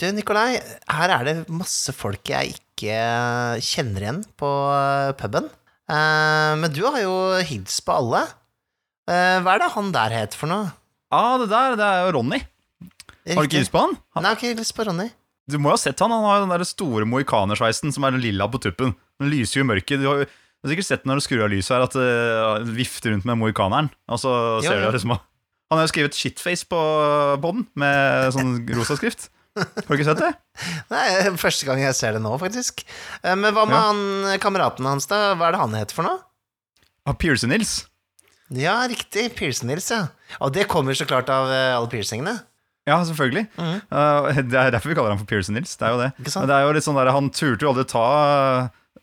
Du, Nikolai, her er det masse folk jeg ikke kjenner igjen på eh, puben. Eh, men du har jo hilst på alle. Eh, hva er det han der het for noe? Ah, det der, det er jo Ronny. Har du ikke hilst på han? Nei, jeg har ikke hilst på Ronny. Du må jo ha sett han, han har jo den der store mohikanersveisen som er den lilla på tuppen. Den lyser jo i mørket. Du har, du har sikkert sett når du skrur av lyset her, at det vifter rundt med mohikaneren. Og så Jo, ser jo. du liksom Han har jo skrevet 'shitface' på, på den, med sånn rosa skrift. Har du ikke sett det? Nei, første gang jeg ser det nå, faktisk. Eh, men hva med Ja. han kameraten hans, da? Hva er det han heter for noe? Av Pierce Nils. Ja, riktig. Pearson Nils, ja. Og det kommer så klart av eh, alle piercingene. Ja, selvfølgelig. Mm Uh, det er derfor vi kaller han for Pierce Nils. Det er jo det. Det er jo litt sånn der, Han turte jo aldri ta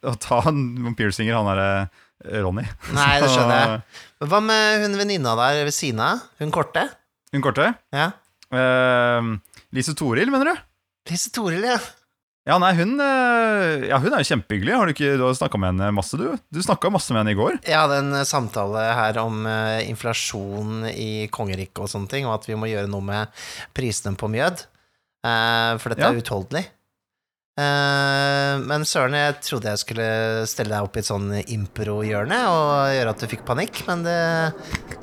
Å ta noen piercinger, han derre Ronny. Nei, det skjønner jeg. Men hva med hun venninna der ved siden av? Hun korte? Hun korte. Ja. Uh, Lise Toril, mener du? Lise Toril, ja. Ja, nei, hun, eh, ja, hun er jo kjempehyggelig. Har du ikke du har snakka med henne masse, du? Du snakka masse med henne i går. Jeg hadde en eh, samtale her om uh, inflasjon i kongeriket og sånne ting, og at vi må gjøre noe med prisene på mjød. Uh, for dette Ja. er utholdelig. Men søren, jeg trodde jeg skulle stelle deg opp i et sånn impro-hjørne og gjøre at du fikk panikk, men det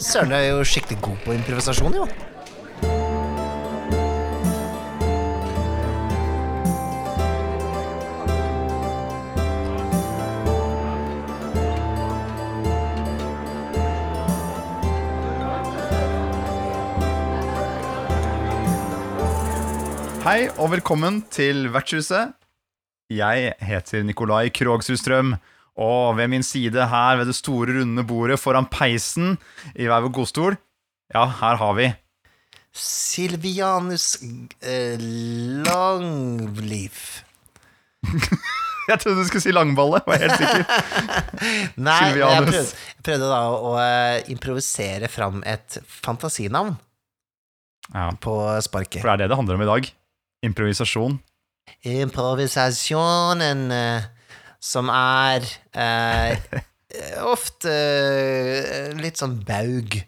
Søren er jo skikkelig god på improvisasjon, jo. Hei og velkommen til Vertshuset. Jeg heter Nikolai Krogsrud Strøm, og ved min side her ved det store, runde bordet foran peisen i hver vår godstol, ja, her har vi Silvianus eh, Langliv. Jeg trodde du skulle si langballe, var helt sikker. Nei, jeg prøvde, jeg prøvde da å eh, improvisere fram et fantasinavn Ja, på sparket. For det er det det handler om i dag. Improvisasjon. Improvisasjonen eh, som er eh, ofte eh, litt sånn baug,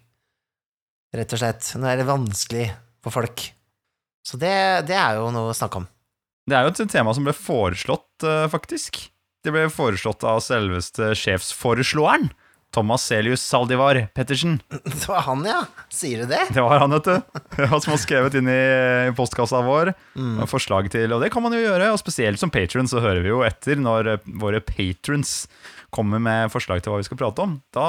rett og slett. Nå er det vanskelig for folk. Så det, det er jo noe å snakke om. Det er jo et tema som ble foreslått, eh, faktisk. Det ble foreslått av selveste sjefsforeslåeren. Thomas Celius Saldivar Pettersen. Det var han, ja. Sier du det? Det var han, vet du. Som har skrevet inn i i postkassa vår Mm. forslag til Og det kan man jo gjøre, og spesielt som patron så hører vi jo etter når eh, våre patrons kommer med forslag til hva vi skal prate om. Da,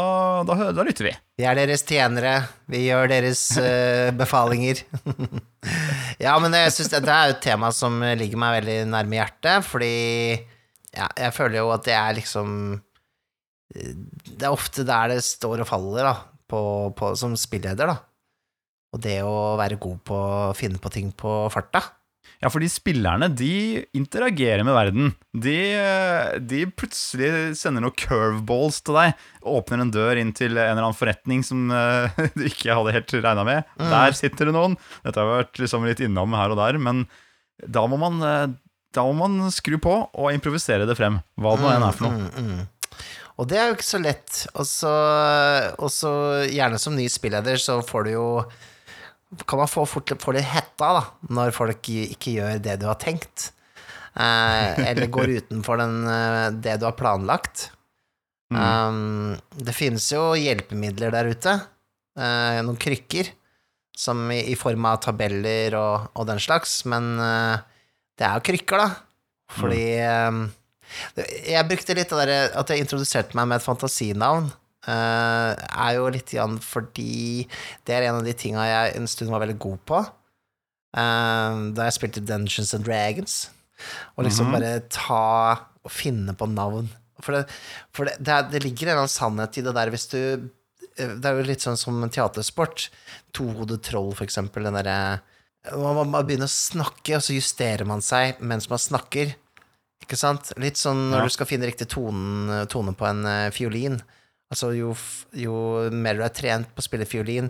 da, da lytter vi. Vi er deres tjenere. Vi gjør deres uh, befalinger. ja, men jeg synes det, det er et tema som ligger meg veldig nærme hjertet, fordi ja, jeg føler jo at det er liksom Det er ofte der det står og faller, da, på, på, som spilleder, da. Og det å være god på å finne på ting på farta. Ja, fordi spillerne de interagerer med verden. De, de plutselig sender noen curveballs til deg. Åpner en dør inn til en eller annen forretning som eh, du ikke hadde helt regna med. Der sitter det noen. Dette har vært liksom litt innom her og der, men da må man, eh, da må man skru på og improvisere det frem. Hva det nå enn er for noe. Mm, mm. Og det er jo ikke så lett. Og så, gjerne som ny spilleder så får du jo Kan man få fort få litt hetta, da, når folk ikke gjør det du har tenkt. Eh, eller går utenfor den, eh, det du har planlagt. Um, det finnes jo hjelpemidler der ute. eh, noen krykker. Som i, i form av tabeller og, og den slags. Men eh, det er jo krykker, da. Fordi eh, jeg brukte litt av det at jeg introduserte meg med et fantasinavn. Uh, er jo litt grann fordi det er en av de tinga jeg en stund var veldig god på. Uh, da jeg spilte Dungeons and Dragons. Og liksom Mhm. bare ta og finne på navn. For det, for det, det, er, det ligger en eller annen sannhet i det der hvis du eh, Det er jo litt sånn som teatersport. Tohodet troll, for eksempel. Den derre man, man begynner å snakke, og så justerer man seg mens man snakker. Ikke sant? Litt sånn når du skal finne riktig tonen, tone på en uh, fiolin. Altså, jo, jo mer du er trent på å spille fiolin,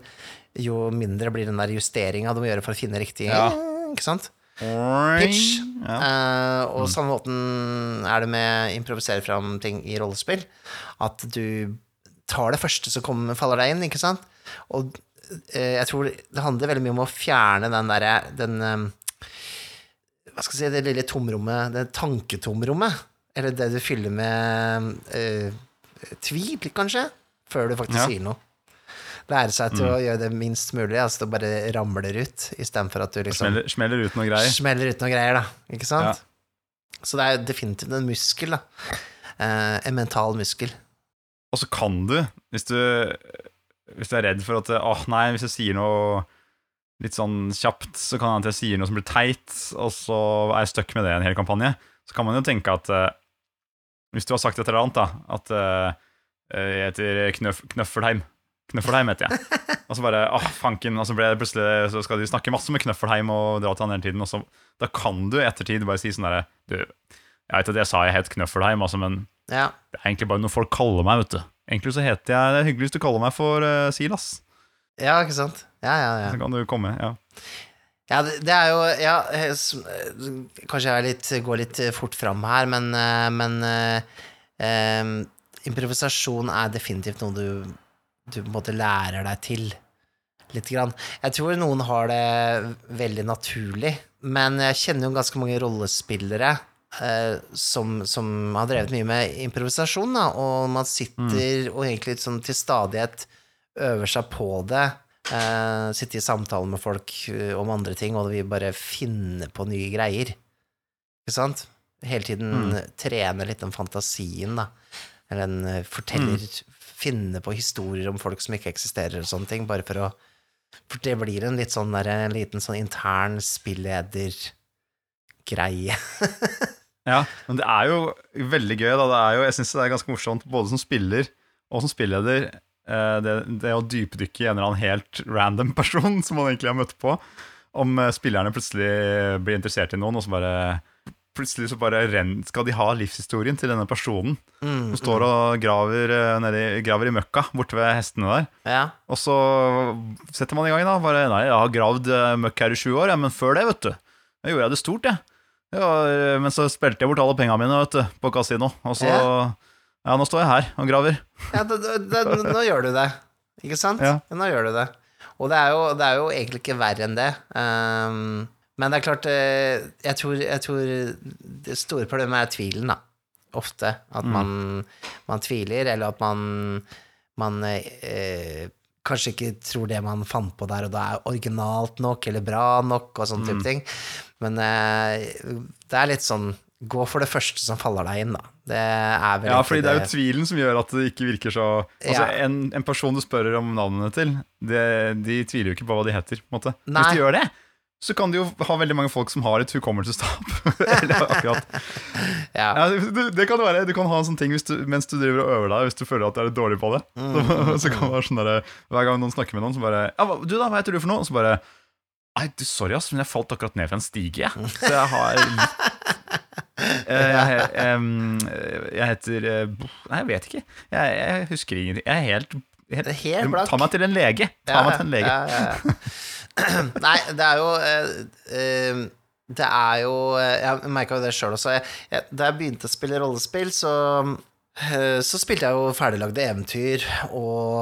jo mindre blir den der justeringa du må gjøre for å finne riktig Ja. Ikke sant? Pitch. Ja. Uh, og samme måten er det med å improvisere fram ting i rollespill. At du tar det første som kommer, faller deg inn, ikke sant? Og uh, jeg tror det handler veldig mye om å fjerne den derre den eh, Hva skal jeg si, det lille tomrommet, det tanketomrommet. Eller det du fyller med uh, tvil, kanskje, før du faktisk Ja. sier noe. Lære seg til å gjøre det minst mulig, altså det bare ramler ut, istedenfor at du liksom Smeller, smeller ut noe greier. smeller ut noe greier, da. Ikke sant? Ja. Så det er definitivt en muskel, da. Uh, en mental muskel. Og så kan du, hvis du Hvis du er redd for at Åh, nei, hvis jeg sier noe litt sånn kjapt, så kan hende jeg sier noe som blir teit, og så er jeg stuck med det i en hel kampanje. Så kan man jo tenke at eh, Hvis du har sagt et eller annet, da At eh, jeg heter Knøf Knøffelheim. Knøffelheim heter jeg. Og så bare åh, fanken. Og så, ble det plutselig, så skal de snakke masse med Knøffelheim og dra til han hele tiden. Og så, da kan du i ettertid bare si sånn derre Du, jeg vet at jeg sa jeg het Knøffelheim, altså, men Ja. det er egentlig bare noe folk kaller meg, vet du. Egentlig så heter jeg Det er hyggelig hvis du kaller meg for uh, Silas. Ja, ikke sant? Ja, ja, ja. Så kan du komme. Ja. Ja, det, er jo Ja, eh, eh, kanskje jeg er litt, går litt fort fram her, men, eh, men eh, improvisasjon er definitivt noe du, du på en måte lærer deg til. Lite grann. Jeg tror noen har det veldig naturlig, men jeg kjenner jo ganske mange rollespillere eh, som, som har drevet mye med improvisasjon, da, og man sitter og egentlig sånn til stadighet øver seg på det. Eh, sitte i samtale med folk eh, om andre ting, og vi bare finner på nye greier. Ikke sant? Hele tiden trene litt den fantasien, da. Eller en forteller forteller Finne på historier om folk som ikke eksisterer, og sånne ting, bare for å For det blir en litt sånn der, en liten sånn intern spilleder-greie. ja, Men det er jo veldig gøy. da Det er jo, Jeg syns det er ganske morsomt både som spiller og som spilleder. Eh, Det, det å dypdykke i en eller annen helt random person som man egentlig har møtt på. Om eh, spillerne plutselig blir interessert i noen, og så bare Plutselig så bare renn, skal de ha livshistorien til denne personen. Mm, Som står og graver, eh, nedi, graver i møkka borte ved hestene der. ja. Og så setter man i gang, da. Bare, nei, jeg har gravd møkk her i sju år, ja, men før det, vet du. Da gjorde jeg det stort, jeg. Ja, men så spilte jeg bort alle pengene mine, vet du, på kasino. Og så Ja. Ja, nå står jeg her og graver. Ja, da, da, da, nå gjør du det. Ikke sant? Ja. Nå gjør du det. Og det er jo, det er jo egentlig ikke verre enn det. Um, men det er klart eh, jeg tror, jeg tror det store problemet er tvilen, da. Ofte. At Mm. man, man tviler, eller at man, man eh, kanskje ikke tror det man fant på der og da er originalt nok eller bra nok, og sånne Mm. type ting. Men eh, det er litt sånn Gå for det første som faller deg inn, da. Det er vel Ja, fordi det er jo tvilen som gjør at det ikke virker så Altså, Ja. en, en person du spør om navnene til, det, de tviler jo ikke på hva de heter. på en måte. Hvis de gjør det, så kan de jo ha veldig mange folk som har et hukommelsestap. Eller akkurat Ja. Ja, det, det kan det være. Du kan ha en sånn ting du, mens du driver og øver deg, hvis du føler at du er litt dårlig på det. Mm. Så, så kan det være sånn der, Hver gang noen snakker med noen, så bare ja, 'Du, da, hva heter du for noe?' Og så bare Nei, du, sorry, ass, men jeg falt akkurat ned fra en stige, jeg. Så jeg har jeg, jeg heter eh, Nei, jeg vet ikke. Jeg, jeg husker ingenting. Jeg er helt, helt, helt blank. Ta meg til en lege. Ta meg til en lege. Ja, ja. Nei, det er jo uh, eh, Det er jo eh, Jeg merka jo det sjøl også. Jeg, jeg, da jeg begynte å spille rollespill, så eh, så spilte jeg jo ferdiglagde eventyr og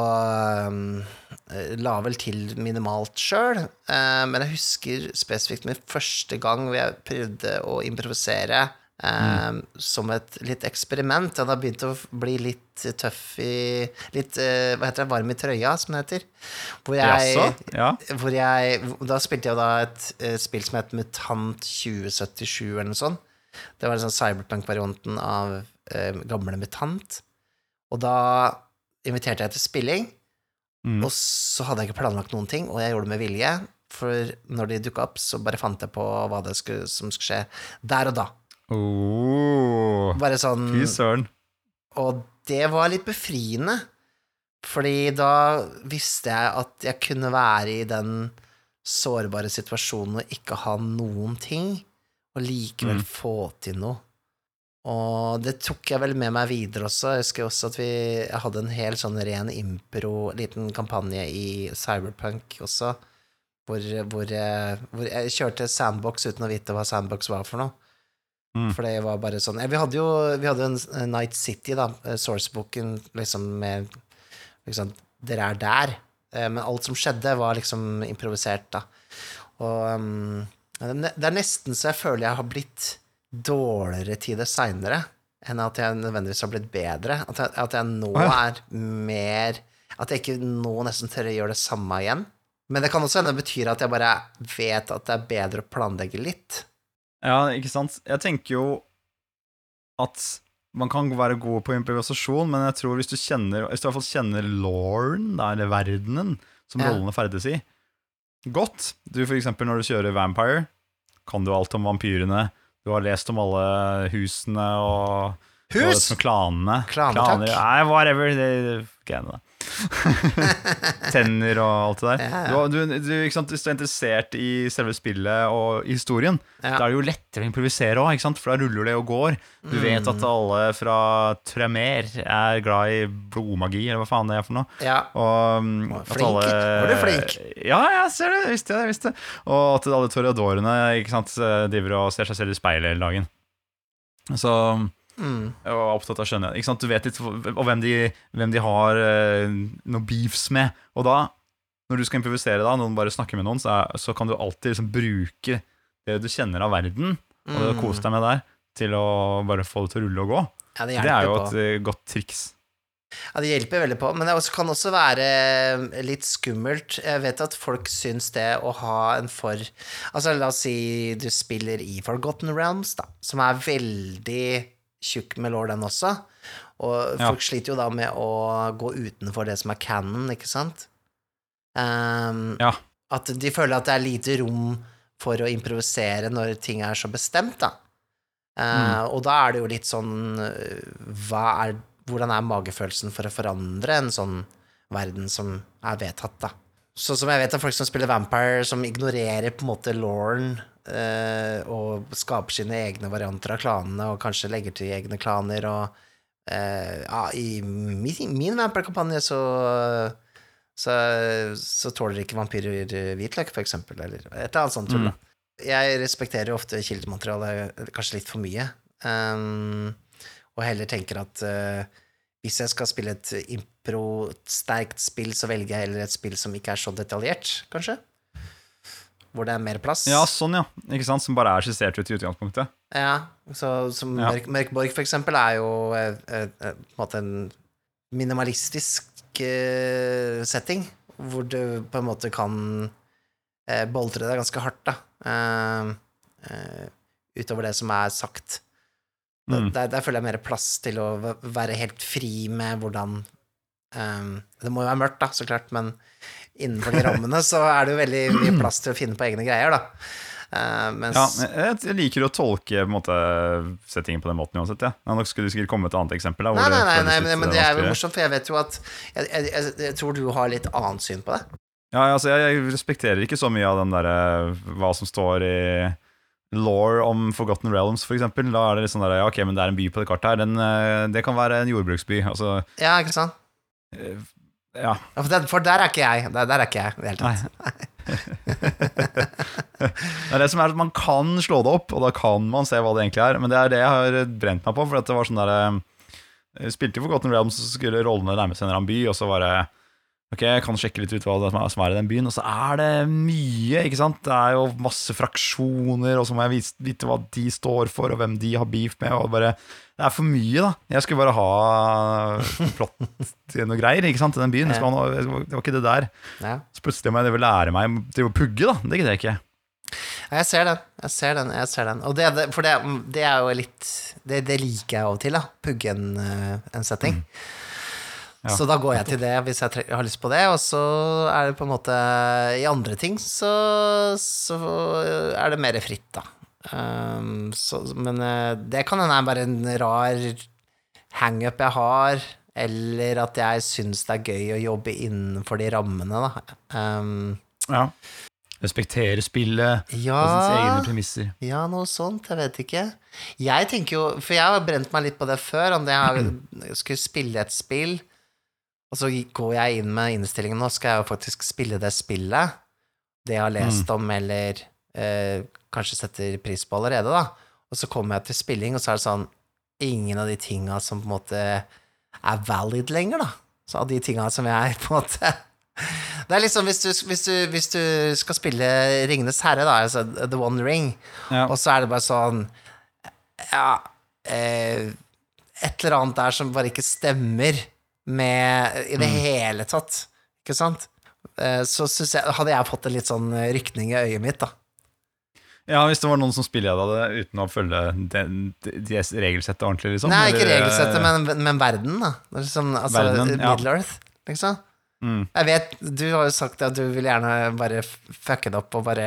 um, la vel til minimalt sjøl. men jeg husker spesifikt min første gang hvor jeg prøvde å improvisere eh, som et litt eksperiment. Jeg hadde begynt å bli litt tøff i Litt eh, hva heter det, varm i trøya, som det heter. Hvor jeg, Jaså? Ja. hvor jeg Da spilte jeg da et eh, spill som het Mutant 2077, eller noe sånt. Det var sånn cyberpunk-varianten av eh, gamle Mutant. Og da inviterte jeg til spilling, Mm. og så hadde jeg ikke planlagt noen ting, og jeg gjorde det med vilje. For når de dukka opp, så bare fant jeg på hva det skulle, som skulle skje der og da. Oh, Bare sånn Fy søren. Og det var litt befriende, fordi da visste jeg at jeg kunne være i den sårbare situasjonen og ikke ha noen ting, og likevel Mm. få til noe. Og det tok jeg vel med meg videre også. Jeg husker også at vi hadde en hel sånn ren impro, liten kampanje i Cyberpunk også, hvor, hvor, hvor jeg kjørte sandbox uten å vite hva sandbox var for noe. Mm. For det var bare sånn Vi hadde jo vi hadde en en Night City, da, eh, sourceboken, liksom med liksom, Dere er der. Eh, Men alt som skjedde, var liksom improvisert, da. Og um, Det er nesten så jeg føler jeg har blitt dårligere til det seinere, enn at jeg nødvendigvis har blitt bedre. At jeg, at jeg nå Å, ja. er mer At jeg ikke nå nesten tør å gjøre det samme igjen. Men det kan også hende det betyr at jeg bare vet at det er bedre å planlegge litt. Ja, ikke sant? Jeg tenker jo at man kan være god på improvisasjon, men jeg tror hvis du kjenner Hvis du i hvert fall kjenner lauren, eller verdenen, som Ja. rollene ferdes i, godt Du for eksempel når du kjører Vampire, kan du alt om vampyrene. Du har lest om alle husene og Hus! Og, klanene. Klaner, takk. Nei, whatever. Det greiene. Tenner og alt det der. Ja, ja. Du, du, du, ikke sant? Hvis du er interessert i selve spillet og historien, Ja. da er det jo lettere å improvisere òg, for da ruller det og går. Du Mm. vet at alle fra Tremer er glad i blodmagi, eller hva faen det er for noe. Ja. Og um, flink. alle Var du flink? Ja, jeg ser det. Jeg visste det. Visste. Og at alle toreadorene ikke sant, driver og ser seg selv i speilet hele dagen. Så Mm. jeg var opptatt av sant? Du vet litt og hvem de, hvem de har uh, noe beefs med. Og da, når du skal improvisere, da noen bare snakker med noen, så, er, så kan du alltid liksom bruke det du kjenner av verden, og det du koser deg med der, til å bare få det til å rulle og gå. Ja, det Det er jo på. et eh, godt triks. Ja, det hjelper veldig på, men det også, kan også være litt skummelt. Jeg vet at folk syns det å ha en for Altså, la oss si du spiller i Forgotten Realms, da, som er veldig tjukk med lår, den også. Og Ja. folk sliter jo da med å gå utenfor det som er canon, ikke sant? Um, Ja. At de føler at det er lite rom for å improvisere når ting er så bestemt, da. Eh, Og da er det jo litt sånn eh, hva er, Hvordan er magefølelsen for å forandre en sånn verden som er vedtatt, da? Sånn som jeg vet at folk som spiller Vampire, som ignorerer på en måte lauren eh, og skaper sine egne varianter av klanene, og kanskje legger til egne klaner, og eh, ja, i min, min Vampire-kampanje så så, så tåler ikke vampyrer hvitløk, for eksempel, eller et eller annet sånt tull, mm. Jeg respekterer ofte kildematerialet kanskje litt for mye, um, og heller tenker at uh, hvis jeg skal spille et impro-sterkt spill, så velger jeg heller et spill som ikke er så detaljert, kanskje. Hvor det er mer plass. Ja, sånn, ja. Ikke sant? Som bare er skissert ut i utgangspunktet. Ja, så som Ja. Mørk, Mørkborg, for eksempel, er jo eh, eh, eh, på en måte en minimalistisk eh, setting, hvor du på en måte kan eh, boltre deg ganske hardt, da. eh, utover det som er sagt. Mm. Der, der føler jeg mer plass til å være helt fri med hvordan Det må jo være mørkt, da, så klart, men innenfor de rammene så er det jo veldig mye plass til å finne på egne greier, da. Uh, mens Ja, jeg, liker å tolke på måte, settingen på den måten uansett. Ja. Nå skulle du sikkert komme med et annet eksempel. Da, Nei, nei, nei, føles nei men, eh, det er jo morsomt, for jeg vet jo at jeg, jeg, jeg, jeg tror du har litt annet syn på det. Ja, altså, jeg, jeg respekterer ikke så mye av den derre hva som står i law om Forgotten Realms, for eksempel. Da er det litt sånn der, ja, ok, men det er en by på det kartet her. Den, eh, det kan være en jordbruksby. Altså, Ja, ikke sant? Eh, ja. For, der, for der er ikke jeg. Der, der er ikke jeg i det hele tatt. Det er det som er at Man kan slå det opp, og da kan man se hva det egentlig er. Men det er det jeg har brent meg på. For det var sånn der Jeg spilte jo for Cotton Realms, så skulle rollene nærme seg en eller annen by, og så var det Ok, jeg kan sjekke litt ut hva det er som er- i den byen. Og så er det mye, ikke sant. Det er jo masse fraksjoner, og så må jeg vite hva de står for, og hvem de har beef med. Og bare, det er for mye, da. Jeg skulle bare ha plott til noe greier ikke sant, i den byen. Noe, det var ikke det der. Så plutselig må jeg lære meg til å pugge, da. Det gidder jeg ikke. Jeg ser den. Jeg ser den. jeg ser den Og det, det, for det, det er jo litt det, det liker jeg av og til, da. Pugge en, eh, en setting. Ja. Så da går jeg til det hvis jeg har lyst på det, og så er det på en måte I andre ting så, så er det mer fritt, da. Um, så, men eh, det kan hende er bare en rar hangup jeg har, eller at jeg syns det er gøy å jobbe innenfor de rammene, da. Um, Ja. Respektere spillet ja og sine egne premisser. Ja, noe sånt, jeg vet ikke. Jeg tenker jo, for jeg har brent meg litt på det før, om jeg skulle spille et spill, og så går jeg inn med innstillingen, nå skal jeg jo faktisk spille det spillet, det jeg har lest om, eller eh, kanskje setter pris på allerede, da. Og så kommer jeg til spilling, og så er det sånn, ingen av de tinga som på en måte er valid lenger, da. Så av de tinga som jeg på en måte Det er liksom hvis du, hvis du, hvis du skal spille Ringenes herre, da, altså The One Ring, Ja. og så er det bare sånn Ja eh, Et eller annet der som bare ikke stemmer med i det hele tatt, ikke sant? Eh, så jeg, hadde jeg fått en litt sånn rykning i øyet mitt, da. Ja, hvis det var noen som spilleda det uten å følge den, de regelsettet ordentlig, liksom. Nei, ikke regelsettet, men, men verden, da. Liksom, altså, Verdenen, ja. Middle-earth, liksom. Mm. Jeg vet, du har jo sagt at du vil gjerne bare fucke det opp og bare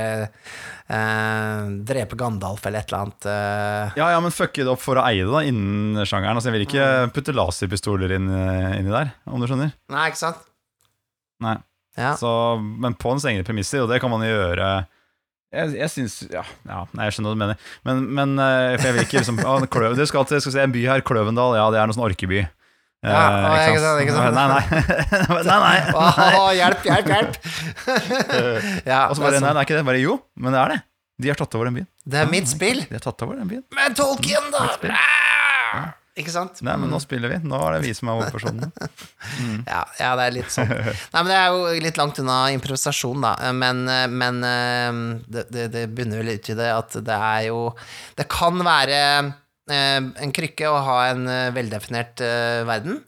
eh, drepe Gandalf eller et eller annet. eh. Ja, ja, men fucke det opp for å eie det da, innen sjangeren. Altså, jeg vil ikke Mm. putte laserpistoler inn, eh, inni der, om du skjønner. Nei, ikke sant? Nei. Ja. Så, men på ens egne premisser, og det kan man jo gjøre Jeg, jeg syns ja, ja, jeg skjønner hva du mener. Men, men eh, for jeg vil ikke liksom å, Kløv, Det skal til skal se en by her, Kløvendal. Ja, det er noe sånn orkeby. Eh, Ja, å, ikke sant, ikke sant. Nei, nei. nei, nei. Åh, hjelp, hjelp, hjelp! ja, Og så bare Nei, sånn. det er ikke det. Bare jo, men det er det. De har tatt over den byen. det er mitt spill! De har tatt over den byen. Men Tolkien, da! Ah! Ikke sant? Nei, men nå spiller vi. Nå er det vi som er hovedpersonene. Ja, ja, det er litt sånn. Nei, men det er jo litt langt unna improvisasjon, da. Men, men eh, det, det, det bunner vel ut i det at det er jo Det kan være eh, en krykke og ha en eh, veldefinert eh, verden.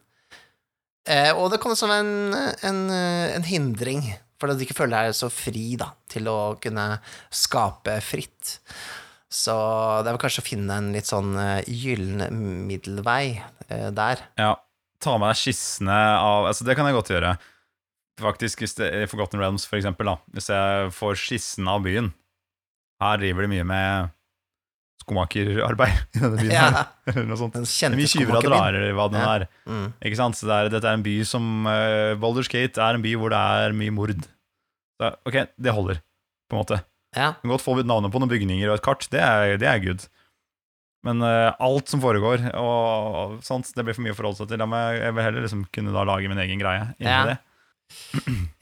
Eh, og det kan også være en, en, eh, en hindring, for at du ikke føler deg så fri da, til å kunne skape fritt. Så det er vel kanskje å finne en litt sånn eh, gyllen middelvei eh, der. Ja, ta med deg skissene av Altså, det kan jeg godt gjøre. Faktisk, hvis det Forgotten Realms, for eksempel, da. Hvis jeg får skissene av byen Her driver de mye med skomakerarbeid i denne byen Ja. her. Eller noe sånt. Den Det er mye tyver og drar, eller hva den Ja. er. Mm. Ikke sant? Så det er, dette er en by som uh, Boulders Gate er en by hvor det er mye mord. Så, ok, det holder, på en måte. Ja. Du kan godt få navnet på noen bygninger og et kart, det er, det er good. Men uh, alt som foregår, og, og sånt, det blir for mye å forholde seg til. Jeg vil heller liksom kunne da lage min egen greie inni Ja. det.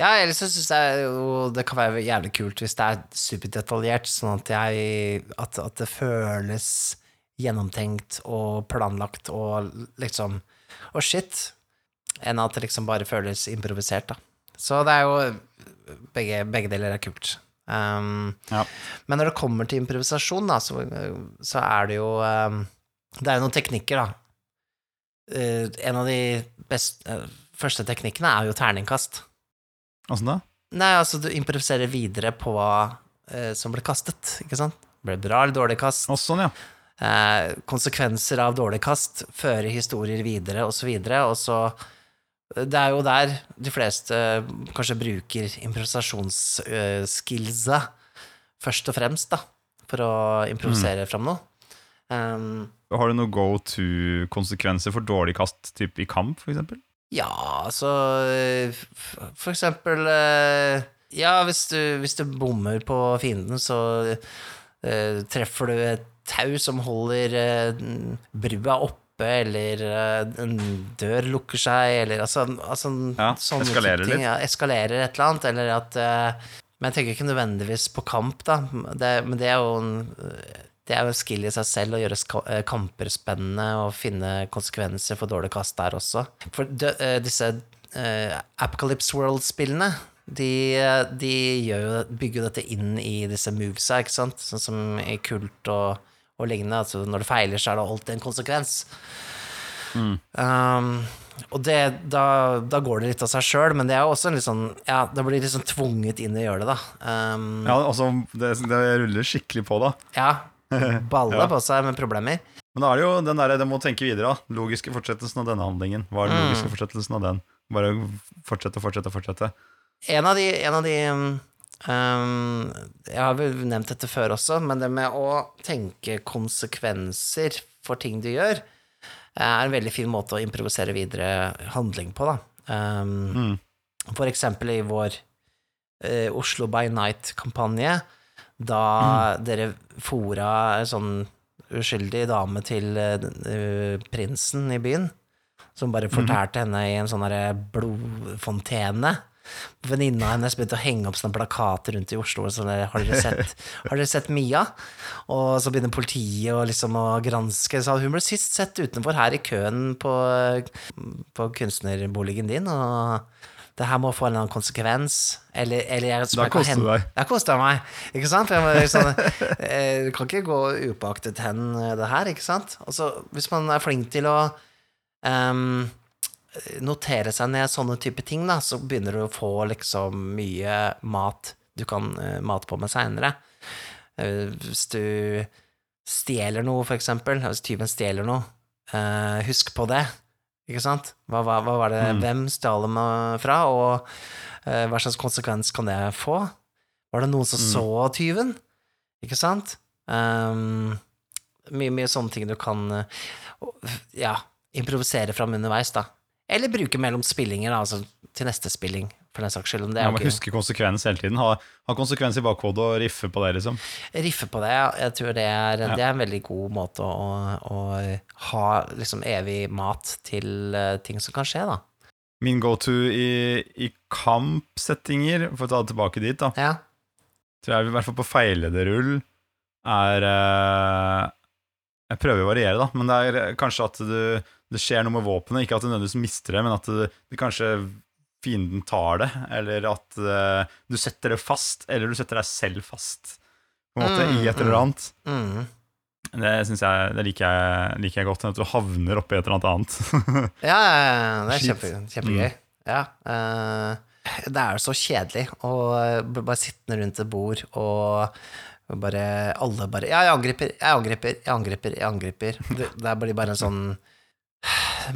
Ja, ellers så syns jeg jo det kan være jævlig kult hvis det er superdetaljert, sånn at jeg At, at det føles gjennomtenkt og planlagt og liksom Og shit. Enn at det liksom bare føles improvisert, da. Så det er jo Begge, begge deler er kult. Um, Ja. Men når det kommer til improvisasjon, da, så, så er det jo um, Det er jo noen teknikker, da. Uh, en av de beste eh, første teknikkene er jo terningkast. Åssen da? Nei, altså, du improviserer videre på eh, som ble kastet, ikke sant? Ble det bra eller dårlig kast? Og sånn, ja. Eh, konsekvenser av dårlig kast, føre historier videre, og så videre, og så Det er jo der de fleste kanskje bruker improvisasjonsskillsa først og fremst, da, for å improvisere fram noe. Um, Har du noen go to-konsekvenser for dårlig kast, typ i kamp, eksempel? Ja, altså eh, For eksempel eh, Ja, hvis du, hvis du bommer på fienden, så uh, treffer du et tau som holder uh, brua oppe, eller uh, en dør lukker seg, eller altså, altså Ja, sånne eskalerer ting, litt. Ja, eskalerer et eller annet, eller at Men jeg tenker ikke nødvendigvis på kamp, da. Det, men det er jo en det er jo skill i seg selv å gjøre eh, kamper spennende og finne konsekvenser for dårlig kast der også. For de, eh, disse uh, Apocalypse World-spillene, de, de gjør jo, bygger jo dette inn i disse movesa, ikke sant? Sånn som i kult og, og lignende. Altså når det feiler, så er det alltid en konsekvens. Um, og det, da, da går det litt av seg sjøl, men det er jo også en litt sånn Ja, da blir liksom tvunget inn i å gjøre det, da. Um, Ja, altså, det, det ruller skikkelig på, da. ja. Balle på seg med problemer. Men da er det jo den der, det må tenke videre, da. Logiske fortsettelsen av denne handlingen. Hva er den Mm. logiske fortsettelsen av den? Bare fortsette, fortsette, fortsette. En av de, en av de um, Jeg har vel nevnt dette før også, men det med å tenke konsekvenser for ting du gjør, er en veldig fin måte å improvisere videre handling på, da. Um, Mm. For eksempel i vår uh, Oslo by Night-kampanje, da dere fora en sånn uskyldig dame til eh, prinsen i byen, som bare fortærte henne i en sånn blodfontene. Venninna hennes begynte å henge opp sånne plakater rundt i Oslo. Sånn der, har, dere sett, har dere sett Mia? Og så begynner politiet å, liksom å granske. Så hun ble sist sett utenfor her i køen på, på kunstnerboligen din, og det her må få en eller annen konsekvens. Eller, eller jeg, som Da jeg koster hen- det deg. Da koster det meg. Ikke sant? Jeg må, liksom, eh, du kan ikke gå upåaktet hen eh, det her, ikke sant? Også, hvis man er flink til å um, notere seg ned sånne type ting, da, så begynner du å få liksom mye mat du kan uh, mate på med seinere. hvis du stjeler noe, for eksempel, hvis tyven stjeler noe, uh, husk på det, ikke sant? Hva, hva, hva var det, Mm. hvem stjal dem eh, fra, og eh, hva slags konsekvens kan det få? Var det noen som Mm. så tyven? Ikke sant? Um, mye, mye sånne ting du kan uh, ja, improvisere fram underveis, da. Eller bruke mellom spillinger, da, altså til neste spilling, for den saks skyld. om Det er ja, huske konsekvens hele tiden. Ha, ha konsekvens i bakhodet og riffe på det, liksom. riffe på det. ja. Jeg tror det er, Ja. det er en veldig god måte å, å ha liksom evig mat til eh, ting som kan skje, da. Min go-to i, i kampsettinger, for å ta det tilbake dit, da, Ja. tror jeg i hvert fall på feilede rull er eh, Jeg prøver å variere, da, men det er kanskje at du, det skjer noe med våpenet. Ikke at du nødvendigvis mister det, men at det, det kanskje fienden tar det, eller at uh, du setter det fast, eller du setter deg selv fast, på en måte, Mm, i et eller annet. Mm. Det jeg, det liker jeg, liker jeg godt, at du havner oppi et eller annet annet. Ja, det er kjempe, kjempegøy. Ja. Uh, det er så kjedelig å eh, bare sitte rundt et bord og bare Alle bare Ja, jeg angriper, jeg angriper, jeg angriper, jeg angriper. Det, det er bare, bare en sånn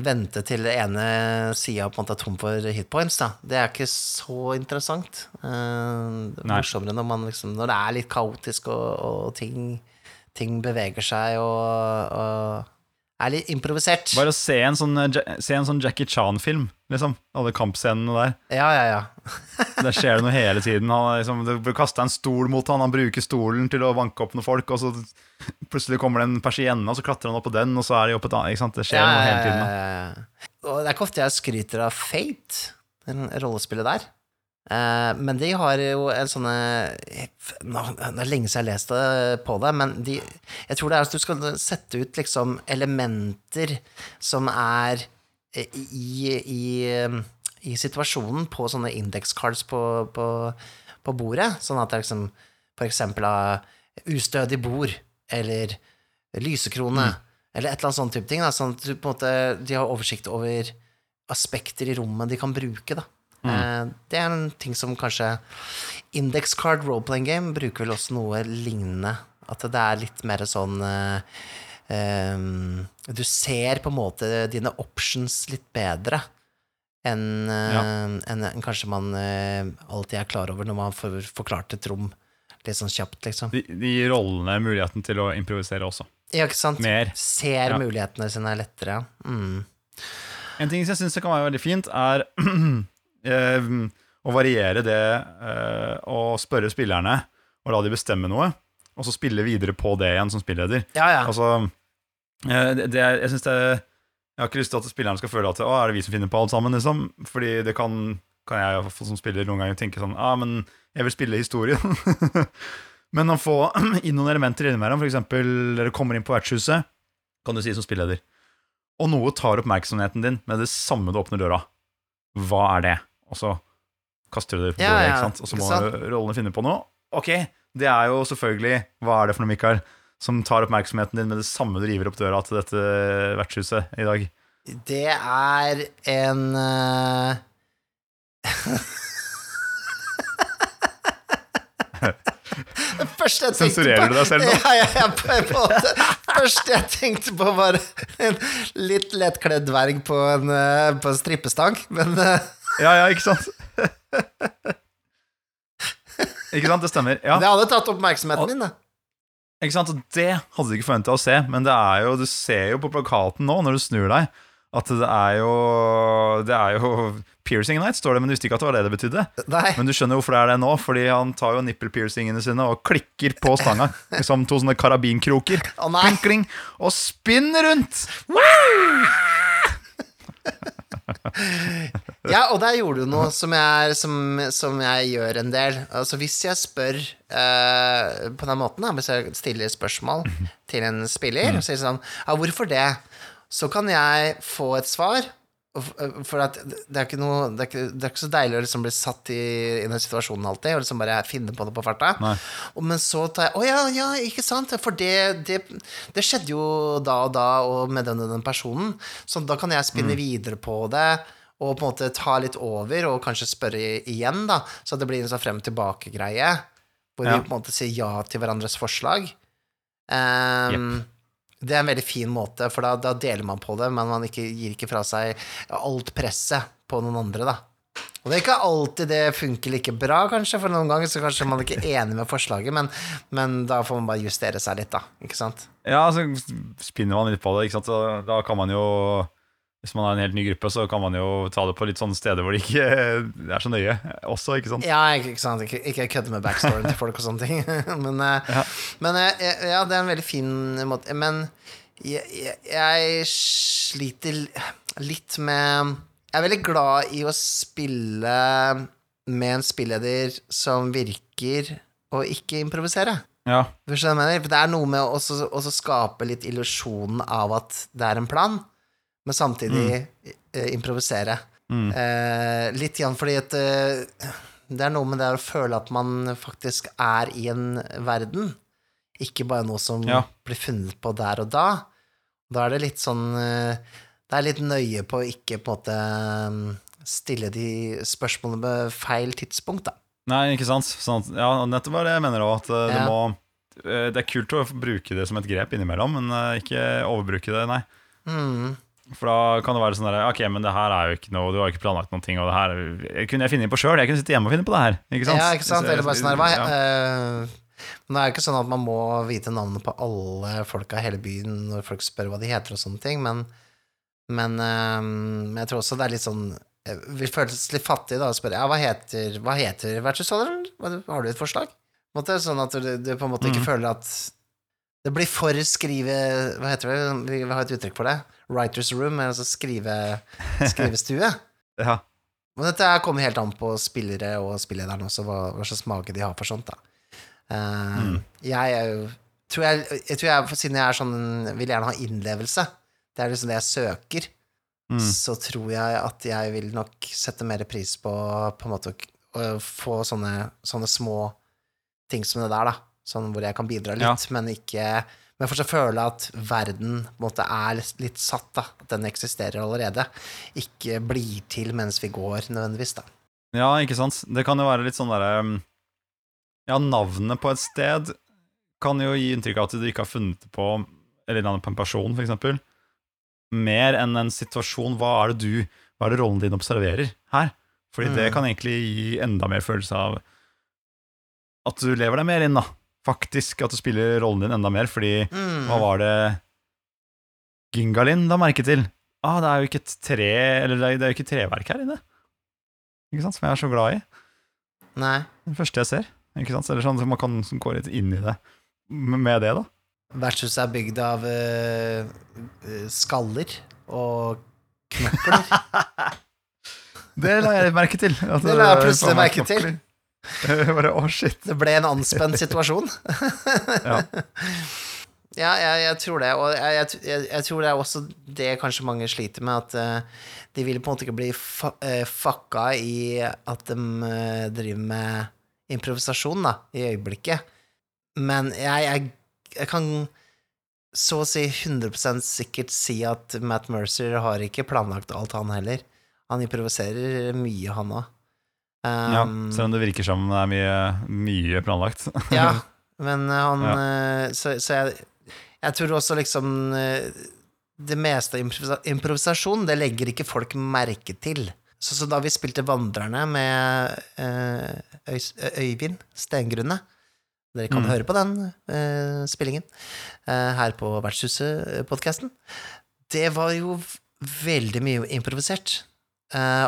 Vente til det ene sida på en måte er tom for hitpoints, da. Det er ikke så interessant. Uh, det er morsommere når, man liksom, når det er litt kaotisk og, og ting, ting beveger seg og, og er litt improvisert. Bare å se en sånn, eh, se en sånn Jackie Chan-film, liksom. Alle kampscenene der. Ja, ja, ja. Der skjer det noe hele tiden. Han, liksom, du kaster en stol mot han, han bruker stolen til å banke opp noen folk, og så plutselig kommer det en persienne, og så klatrer han opp på den, og så er de oppe et annet. Ikke sant? Det skjer noe hele tiden. Da. Ja, ja, ja. Og det er ikke ofte jeg skryter av Fate, den rollespillet der. Eh, men de har jo en sånne Nå Det er lenge siden jeg leste på det, men de, jeg tror det er at du skal sette ut liksom elementer som er i, i, i situasjonen på sånne indekscards på, på, på bordet. Sånn at det er liksom for eksempel av ustødig bord, eller lysekrone, eller et eller annet sånn type ting. Da, sånn at du på en måte, de har oversikt over aspekter i rommet de kan bruke. Da. Eh, det er en ting som kanskje Index card role-playing game bruker vel også noe lignende. At det er litt mer sånn ehm, Du ser på en måte dine options litt bedre enn Ja. en, en kanskje man alltid er klar over når man får forklart et rom litt sånn kjapt, liksom. De, de gir rollene muligheten til å improvisere også. Ja, ikke sant? Mer. Ser Ja. mulighetene sine lettere. Mm. En ting som jeg syns kan være veldig fint, er eh, å variere det eh, og spørre spillerne og la de bestemme noe, og så spille videre på det igjen som spilleder. Ja, ja. Altså, eh, det, det, jeg synes det Jeg har ikke lyst til at spillerne skal føle at Å, er det vi som finner på alt sammen, liksom. Fordi det kan, kan jeg som spiller noen ganger tenke sånn Ja, ah, men jeg vil spille historien. men å få inn noen elementer innimellom, eksempel dere kommer inn på vertshuset, kan du si som spilleder, og noe tar oppmerksomheten din med det samme du åpner døra. Hva er det? Og så kaster du det på Ja, bordet, ja, ikke sant? og så må sant? rollene finne på noe. Ok, det er jo selvfølgelig Hva er det for noe, Mikael? Som tar oppmerksomheten din med det samme du river opp døra til dette vertshuset i dag. Det er en uh... Det første jeg Sensurerer på du deg selv nå? Ja, ja, ja, på en måte. Første jeg tenkte på, var en litt lettkledd dverg på en, eh, på en strippestang, men eh, Ja, ja, ikke sant? ikke sant, det stemmer. Ja, det hadde tatt oppmerksomheten min, da. ikke sant, og Det hadde du ikke forventa å se, men det er jo, du ser jo på plakaten nå, når du snur deg, at det er jo Det er jo Piercing Night, står det, men du visste ikke at det var det det betydde. Nei. Men du skjønner hvorfor det er det nå, fordi han tar jo nipple-piercingene sine og klikker på stanga som to sånne karabinkroker. Oh. Kling, kling, og spinner rundt! Ja, og der gjorde du noe som jeg, som, som jeg gjør en del. Altså Hvis jeg spør uh, på den måten, da, hvis jeg stiller spørsmål til en spiller, og sier sånn Ja, hvorfor det? Så kan jeg få et svar, For at det er ikke noe Det er ikke, det er ikke så deilig å liksom bli satt i, i den situasjonen alltid, og liksom bare finne på det på farta. Og, men så tar jeg Å ja, ja, ikke sant? For det, det, det skjedde jo da og da, og med den og den personen. Så da kan jeg spinne videre på det. Og på en måte ta litt over, og kanskje spørre igjen, da. Så det blir en sånn frem-tilbake-greie Hvor Ja. vi på en måte sier ja til hverandres forslag. Ehm, Det er en veldig fin måte, for da, da deler man på det, men man ikke, gir ikke fra seg alt presset på noen andre, da. Og det er ikke alltid det funker like bra, kanskje, for noen ganger så kanskje man ikke er enig med forslaget, men, men da får man bare justere seg litt, da. Ikke sant? Ja, så spinner man litt på det, ikke sant. Så da kan man jo Hvis man har en helt ny gruppe, så kan man jo ta det på litt sånne steder hvor det ikke er så nøye også, ikke sant. Ja, ikke, sant. Ikke, ikke kødde med backstoryen til folk og sånne ting. men eh, Ja. men eh, ja, det er en veldig fin måte. Men jeg, jeg, jeg sliter litt med Jeg er veldig glad i å spille med en spilleder som virker å ikke improvisere. Ja? For det er noe med å skape litt illusjonen av at det er en plan, men samtidig mm. improvisere. Mm. Eh, litt igjen fordi at eh, det er noe med det å føle at man faktisk er i en verden, ikke bare noe som Ja. blir funnet på der og da. Da er det litt sånn eh, Det er litt nøye på å ikke på en måte eh, stille de spørsmålene med feil tidspunkt, da. Nei, ikke sant? Sånn ja, nettopp var det jeg mener òg, at eh, det Ja. må eh, Det er kult å bruke det som et grep innimellom, men eh, ikke overbruke det, nei. Mm. For da kan det være sånn der Ok, men det her er jo ikke noe Du har ikke planlagt noen ting, og det her kunne jeg finne på sjøl. Jeg kunne sitte hjemme og finne på det her. Ikke sant? Ja, ikke sant? Eller bare sånn her hva, ja. eh, Men det er jo ikke sånn at man må vite navnet på alle folka i hele byen når folk spør hva de heter og sånne ting, men, men, eh, jeg tror også det er litt sånn eh, Vi føles litt fattige da og spør ja, hva heter, hva heter vertshusholderen? Hva- Har du et forslag? Måte, sånn at du, du på en måte ikke mm. føler at det blir for skrive Hva heter det? Vi vi har et uttrykk for det. Writers room, altså skrive, skrivestue. Ja. Men dette kommer helt an på spillere og spillederen også, hva, hva slags mage de har for sånt, da. Eh, Jeg er jo tror jeg, jeg tror jeg, Siden jeg er sånn vil gjerne ha innlevelse, det er liksom det jeg søker, Mm. så tror jeg at jeg vil nok sette mer pris på på en måte å, få sånne, sånne små ting som det der, da. Sånn hvor jeg kan bidra litt, men ikke Men fortsatt føle at verden måte er litt- satt, da. At den eksisterer allerede. Ikke blir til mens vi går, nødvendigvis, da. ja, ikke sant. Det kan jo være litt sånn derre um, Ja, navnet på et sted kan jo gi inntrykk av at du ikke har funnet det på Eller navnet på en person, for eksempel. Mer enn en situasjon. Hva er det du Hva er det rollen din observerer her? Fordi det Mm. kan egentlig gi enda mer følelse av at du lever deg mer inn, da. Faktisk at du spiller rollen din enda mer, fordi Mm. Hva var det Gingalin la merke til? Ah, det er jo ikke et tre Eller det er, jo ikke treverk her inne. Ikke sant? Som jeg er så glad i. Nei. Det første jeg ser. Ikke sant? Eller sånn, så Man kan gå litt inn i det med det, da. Vertshuset er bygd av eh, skaller og knokler. Det la jeg merke til. Det la jeg plutselig merke til. Bare, oh, shit. Det ble en anspent situasjon. Ja. Ja, jeg, jeg tror det, og jeg, jeg, jeg, tror det er også det kanskje mange sliter med, at uh, de vil på en måte ikke bli fa uh, fucka i at de uh, driver med improvisasjon, da, i øyeblikket. Men jeg kan så å si 100 sikkert si at Matt Mercer har ikke planlagt alt, han heller. Han improviserer mye, han òg. Ja, Selv om det virker som det er mye, mye planlagt. Ja, men eh, han Ja. eh, Så, så jeg, jeg tror også liksom eh, Det meste av improvisasjon, det legger ikke folk merke til. Så, så da vi spilte Vandrerne med uh, Øy, Øyvind Stengrunne Dere kan Mm. høre på den uh, spillingen uh, her på Vertshuset-podkasten. Det var jo veldig mye improvisert.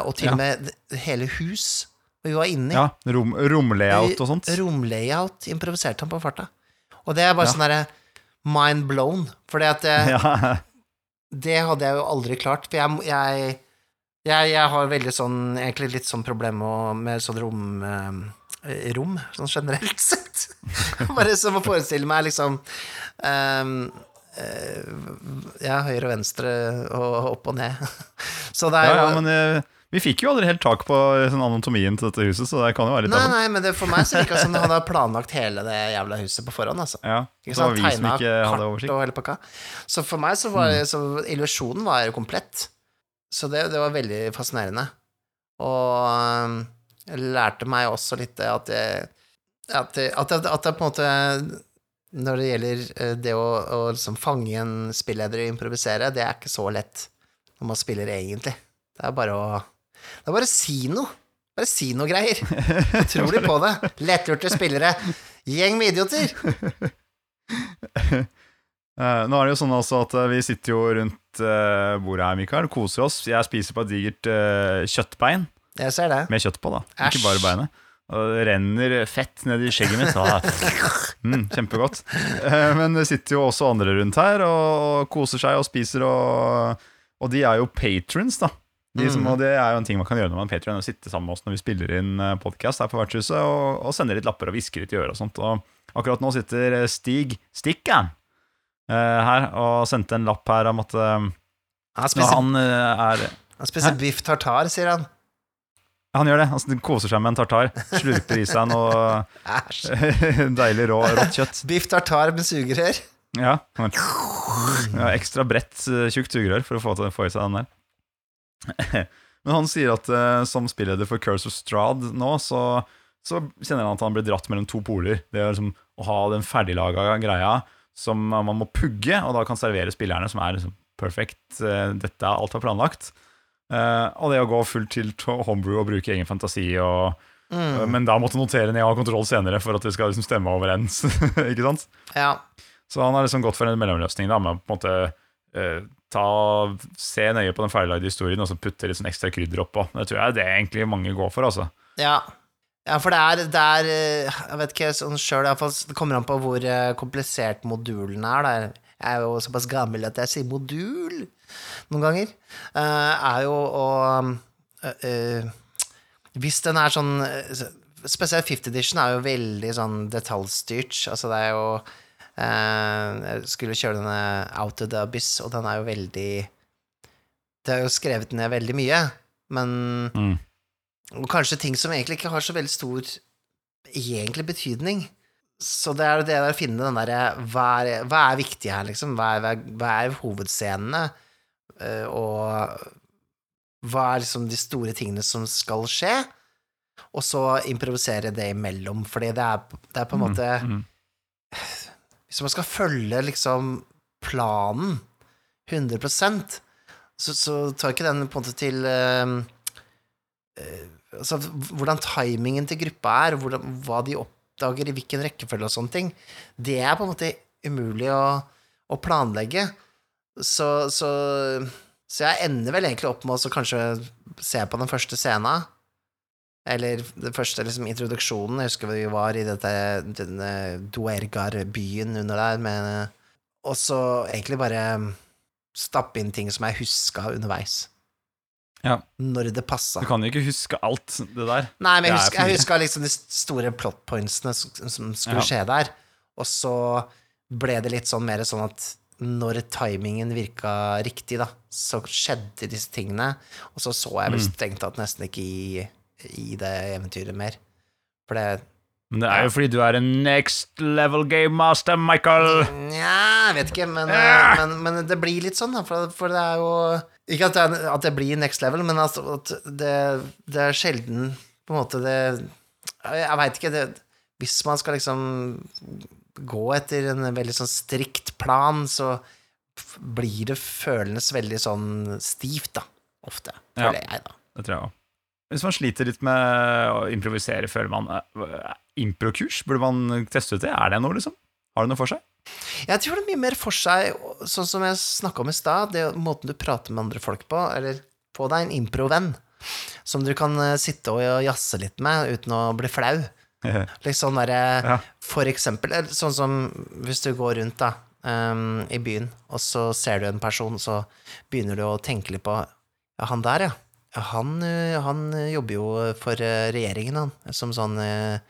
Og til Ja. og med hele hus vi var inne i. Ja, rom, Romlayout og sånt. Romlayout improviserte han på farta. Og det er bare Ja. sånn derre mind blown, for det, Ja. det hadde jeg jo aldri klart. For jeg, jeg, jeg, jeg har veldig sånn Egentlig litt sånn problem med, sånn rom eh, Rom, sånn generelt sett. bare som å forestille meg liksom um, eh, Ja, høyre og venstre og opp og ned. Så det er Ja, jo ja, men eh, vi fikk jo aldri helt tak på sånn anatomien til dette huset, så det kan jo være litt Nei, nei, men det, for meg så virka det som han hadde planlagt hele det jævla huset på forhånd. Altså. Ja, så det var vi som ikke hadde oversikt. Så for meg så var så illusjonen var komplett. Så det, det var veldig fascinerende. Og jeg lærte meg også litt det at det, at det, at det, at det på en måte Når det gjelder eh, det å, å liksom fange en spilleder og improvisere, det er ikke så lett når man spiller egentlig. Det er bare å Det er bare si noe. Bare si noe greier. Så tror de på det. Lettlurte spillere. Gjeng med idioter. Eh, nå er det jo sånn altså at eh, vi sitter jo rundt eh, bordet her, Mikael, koser oss. Jeg spiser på et digert kjøttbein Jeg ser det. med kjøtt på, da. Æsj. Ikke bare beinet. Og det renner fett ned i skjegget mitt. Mm, kjempegodt. Men det sitter jo også andre rundt her og koser seg og spiser, og, og de er jo patrons, da. De som, Mm. og det er jo en ting man kan gjøre når man er sitte sammen med oss når vi spiller inn podkast her på vertshuset, og, og sende litt lapper og hviske litt i øret og sånt. Og akkurat nå sitter Stig Stikkan uh, her og sendte en lapp her om at uh, Han når spiser, han eh, er han spiser Hæ? biff tartar, sier han. Han gjør det. Han koser seg med en tartar. Slurper i seg noe deilig rå, rått kjøtt. Biff tartar med sugerør. Ja, ja Ekstra bredt, eh, tjukt sugerør for å få, til, få i seg den der. Men han sier at uh, som spilleder for Curse of Strad nå, så, så kjenner han at han blir dratt mellom to poler. Det er liksom å ha den ferdiglaga greia som man må pugge, og da kan servere spillerne, som er liksom perfect. uh, dette er alt er planlagt. Uh, og det å gå fullt til homebrew og bruke egen fantasi og Mm. Men da måtte notere ned og ha kontroll senere for at det skal liksom stemme overens. ikke sant? Ja. Så han har liksom gått for en mellomløsning da, med å på en måte eh, ta, se nøye på den ferdiglagde historien og så putte litt sånn ekstra krydder oppå. Det tror jeg det er egentlig mange går for, altså. ja. Ja, for det er, det er eh, Jeg vet ikke sånn sjøl. Det kommer an på hvor eh, komplisert modulen er. Da. Jeg er jo såpass gammel at jeg sier modul noen ganger. Uh, er jo å uh, uh, Hvis den er sånn Spesielt 50 edition er jo veldig sånn detaljstyrt. Altså, det er jo Jeg skulle kjøre denne Out of the Abyss, og den er jo veldig Det er jo skrevet ned veldig mye, men Mm. og kanskje ting som egentlig ikke har så veldig stor egentlig betydning. Så det er jo det å finne den derre hva, hva er viktig her, liksom? Hva er, hva er, hovedscenene? Eh, og hva er liksom de store tingene som skal skje? Og så improvisere det imellom, fordi det er, det er på en måte Mm. Hvis man skal følge liksom planen 100 så, så tar ikke den på en måte til eh, Altså hvordan timingen til gruppa er, hvordan, hva de oppdager i hvilken rekkefølge og sånne ting, det er på en måte umulig å, å planlegge. Så, så, så jeg ender vel egentlig opp med å kanskje se på den første scenen. Eller den første liksom, introduksjonen. Jeg husker vi var i dette, denne Duergar-byen under der, med, og så egentlig bare stappe inn ting som jeg huska underveis. Ja. Når det passa. Du kan jo ikke huske alt det der. Nei, men jeg er husker, jeg husker liksom de store plot pointsene som, som skulle Ja. skje der. Og så ble det litt sånn mer sånn at når timingen virka riktig, da, så skjedde disse tingene. Og så så jeg vel Mm. strengt tatt nesten ikke i, i det eventyret mer. For det Men det er jo fordi du er en next level game master, Michael. Nja, jeg vet ikke, men, Ja. men, men det blir litt sånn, da. For, for det er jo Ikke at det, at det blir next level, men altså at det, det er sjelden på en måte det Jeg, veit ikke. Det, hvis man skal liksom gå etter en veldig sånn strikt plan, så blir det føles veldig sånn stivt, da. Ofte. Ja. Føler jeg, da. Det tror jeg også. Hvis man sliter litt med å improvisere, føler man uh, Improkurs, burde man teste ut det? Er det noe, liksom? Har det noe for seg? Jeg tror det er mye mer for seg, sånn som jeg snakka om i stad, det er måten du prater med andre folk på, eller få deg en improvenn som du kan eh, sitte og jazze litt med uten å bli flau. Litt sånn derre Ja. For eksempel, sånn som hvis du går rundt da, um, i byen, og så ser du en person, så begynner du å tenke litt på Ja, han der, ja. Han, eh, han jobber jo for eh, regjeringen, han, som sånn eh,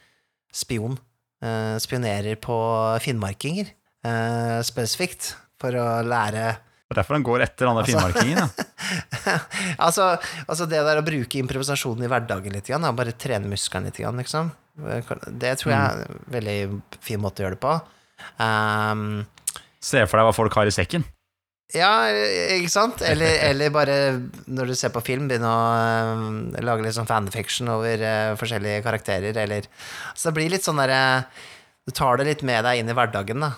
spion. Spionerer på finnmarkinger, eh, spesifikt. for å lære Det er derfor han går etter han der finmarkingen. Ja. altså, altså det der å bruke improvisasjonen i hverdagen litt, igjen, bare trene musklene litt, igjen, liksom. Det tror jeg er en veldig fin måte å gjøre det på. Um, Se for deg hva folk har i sekken. Ja, ikke sant? Eller, eller bare når du ser på film, begynne å um, lage litt sånn fanfiction over uh, forskjellige karakterer, eller Så det blir litt sånn derre Du tar det litt med deg inn i hverdagen, da.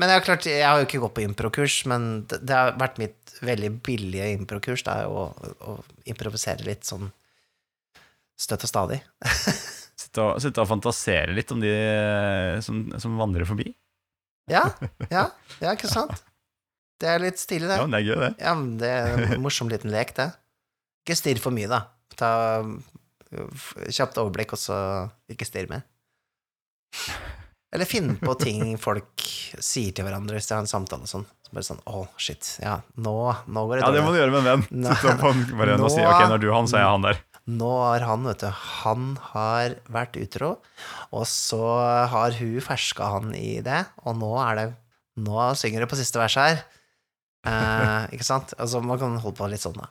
Men jeg har, klart, jeg har jo ikke gått på improkurs, men det, det har vært mitt veldig billige improkurs, da, å, å improvisere litt sånn støtt og stadig. Sitte og, sitte og fantasere litt om de eh, som, som vandrer forbi. Ja, ja, ja, ikke sant? Det er litt stilig, det. Ja, men det er gøy, det. Ja, men det er en morsom liten lek, det. Ikke stirr for mye, da. Ta kjapt overblikk, og så ikke stirr mer. Eller finne på ting folk sier til hverandre hvis de har en samtale og sånn. Så bare sånn Å, shit. Ja, nå, nå går det Ja, det må du gjøre med en venn. Nå, bare nå Nå- si, ok, når du er han, så er jeg han der. Nå har han, vet du, han har vært utro, og så har hun ferska han i det, og nå er det Nå synger det på siste vers her. Eh, ikke sant? Altså, man kan holde på litt sånn, da.